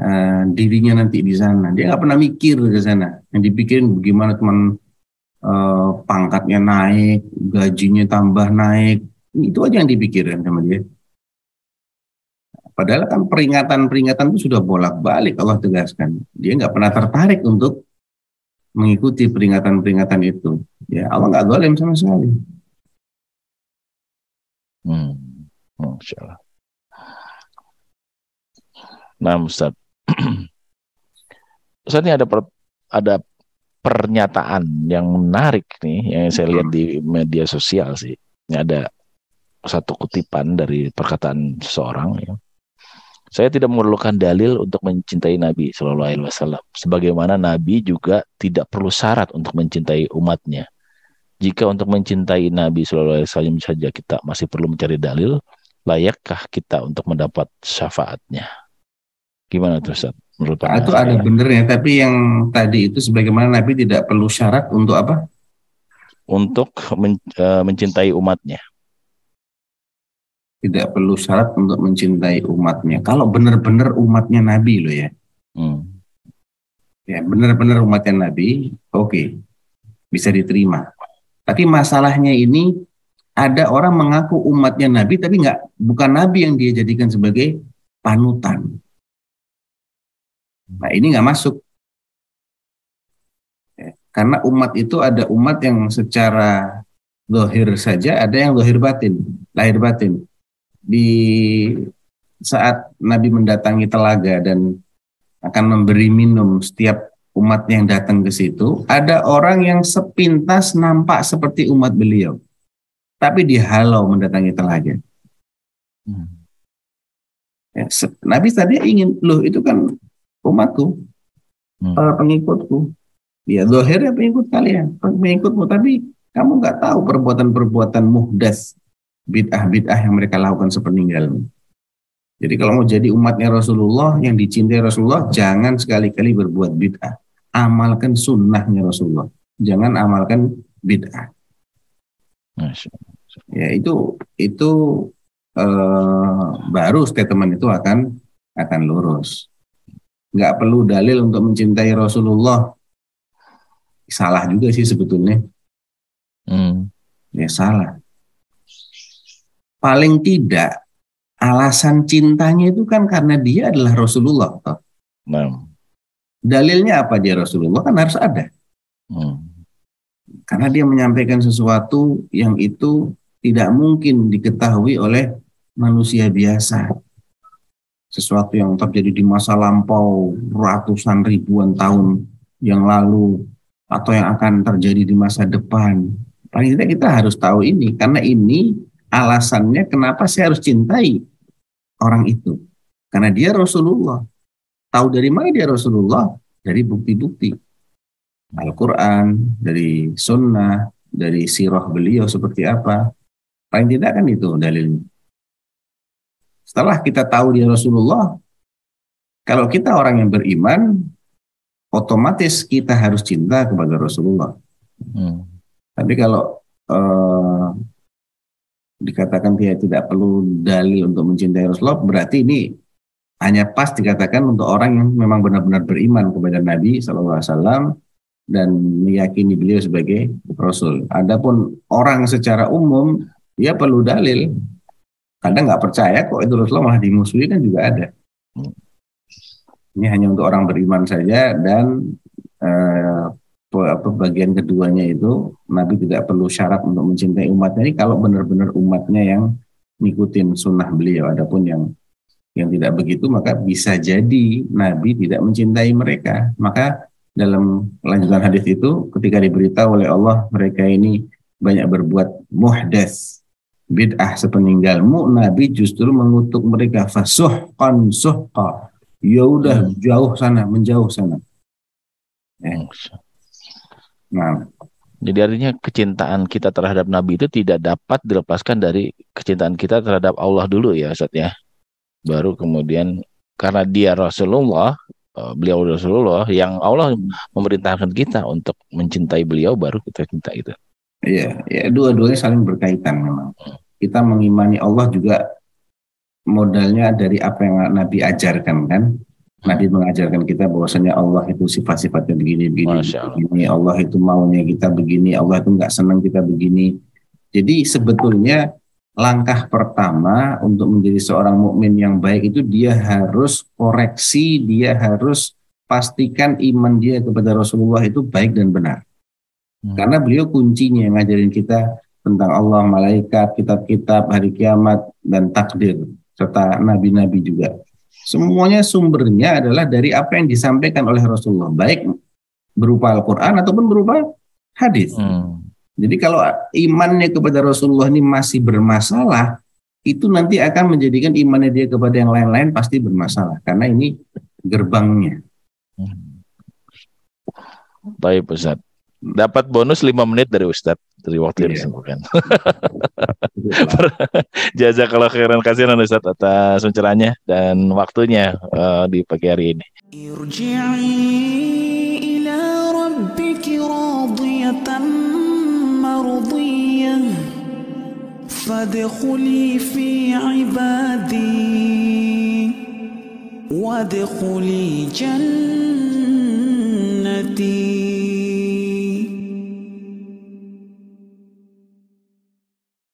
uh, dirinya nanti di sana. Dia nggak pernah mikir ke sana. Yang dipikirin bagaimana teman uh, pangkatnya naik, gajinya tambah naik. Itu aja yang dipikirin sama dia. Padahal kan peringatan-peringatan itu sudah bolak-balik Allah tegaskan. Dia nggak pernah tertarik untuk mengikuti peringatan-peringatan itu. Ya Allah nggak zalim sama sekali. Hmm. Masya Allah. Nah, Ustaz. Ustaz ini ada per, ada pernyataan yang menarik nih yang saya lihat di media sosial sih. Ini ada satu kutipan dari perkataan seseorang ya. Saya tidak memerlukan dalil untuk mencintai Nabi Shallallahu Alaihi Wasallam. Sebagaimana Nabi juga tidak perlu syarat untuk mencintai umatnya. Jika untuk mencintai Nabi Shallallahu Alaihi Wasallam saja kita masih perlu mencari dalil, layakkah kita untuk mendapat syafaatnya? Gimana terus? Menurut Pak itu ada benernya, tapi yang tadi itu sebagaimana Nabi tidak perlu syarat untuk apa? Untuk men, uh, mencintai umatnya tidak perlu syarat untuk mencintai umatnya. Kalau benar-benar umatnya Nabi loh ya. Hmm. Ya benar-benar umatnya Nabi, oke, okay, bisa diterima. Tapi masalahnya ini ada orang mengaku umatnya Nabi, tapi nggak bukan Nabi yang dia jadikan sebagai panutan. Nah ini nggak masuk. Ya, Karena umat itu ada umat yang secara lohir saja, ada yang lohir batin, lahir batin. Di saat Nabi mendatangi telaga dan akan memberi minum setiap umat yang datang ke situ, ada orang yang sepintas nampak seperti umat beliau, tapi dihalau mendatangi telaga. Hmm. Ya, Nabi tadi ingin, loh itu kan umatku, Hmm. para pengikutku. Ya, dohirnya pengikut kalian, pengikutmu. Tapi kamu nggak tahu perbuatan-perbuatan muhdas, bid'ah-bid'ah yang mereka lakukan sepeninggalmu. Jadi kalau mau jadi umatnya Rasulullah, yang dicintai Rasulullah, jangan sekali-kali berbuat bid'ah. Amalkan sunnahnya Rasulullah. Jangan amalkan bid'ah. Ya itu itu eh, baru statement itu akan akan lurus. Nggak perlu dalil untuk mencintai Rasulullah. Salah juga sih sebetulnya. Hmm. Ya salah. Paling tidak alasan cintanya itu kan karena dia adalah Rasulullah. toh. Nah. Dalilnya apa dia Rasulullah kan harus ada. Hmm. Karena dia menyampaikan sesuatu yang itu tidak mungkin diketahui oleh manusia biasa. Sesuatu yang terjadi di masa lampau ratusan ribuan tahun yang lalu atau yang akan terjadi di masa depan. Paling tidak kita harus tahu ini karena ini alasannya kenapa saya harus cintai orang itu. Karena dia Rasulullah. Tahu dari mana dia Rasulullah? Dari bukti-bukti. Al-Quran, dari sunnah, dari sirah beliau seperti apa. Paling tidak kan itu dalilnya. Setelah kita tahu dia Rasulullah, kalau kita orang yang beriman, otomatis kita harus cinta kepada Rasulullah. Hmm. Tapi kalau eh, dikatakan dia tidak perlu dalil untuk mencintai Rasulullah, berarti ini hanya pas dikatakan untuk orang yang memang benar-benar beriman kepada Nabi SAW dan meyakini beliau sebagai Rasul. Adapun orang secara umum, dia perlu dalil. Kadang nggak percaya kok itu Rasulullah malah dimusuhi kan juga ada. Ini hanya untuk orang beriman saja dan eh, apa bagian keduanya itu Nabi tidak perlu syarat untuk mencintai umatnya ini kalau benar-benar umatnya yang ngikutin sunnah beliau. Adapun yang yang tidak begitu maka bisa jadi Nabi tidak mencintai mereka. Maka dalam lanjutan hadis itu ketika diberitahu oleh Allah mereka ini banyak berbuat muhdas bid'ah sepeninggalmu Nabi justru mengutuk mereka fasuhqan suhqa ya udah Hmm. jauh sana menjauh sana Masya nah Jadi artinya kecintaan kita terhadap Nabi itu tidak dapat dilepaskan dari kecintaan kita terhadap Allah dulu ya Ustaz ya. Baru kemudian karena dia Rasulullah, eh, beliau Rasulullah yang Allah memerintahkan kita untuk mencintai beliau baru kita cinta itu. Iya, ya dua-duanya saling berkaitan memang. Kita mengimani Allah juga modalnya dari apa yang Nabi ajarkan kan. Nabi mengajarkan kita bahwasanya Allah itu sifat-sifatnya begini begini, Allah. begini. Allah itu maunya kita begini, Allah itu nggak senang kita begini. Jadi sebetulnya langkah pertama untuk menjadi seorang mukmin yang baik itu dia harus koreksi, dia harus pastikan iman dia kepada Rasulullah itu baik dan benar. Hmm. Karena beliau kuncinya yang ngajarin kita tentang Allah, malaikat, kitab-kitab, hari kiamat, dan takdir, serta nabi-nabi juga. Semuanya sumbernya adalah dari apa yang disampaikan oleh Rasulullah, baik berupa Al-Quran ataupun berupa hadis. Hmm. Jadi kalau imannya kepada Rasulullah ini masih bermasalah, itu nanti akan menjadikan imannya dia kepada yang lain-lain pasti bermasalah. Karena ini gerbangnya. Hmm. Baik Ustaz. Dapat bonus 5 menit dari Ustaz dari waktu yang Iya. disebutkan. Jazakallah khairan kasihan Ustaz atas pencerahannya dan waktunya eh, di pagi hari ini. ارجعي إلى ربك راضية مرضية فادخلي في عبادي وادخلي جنتي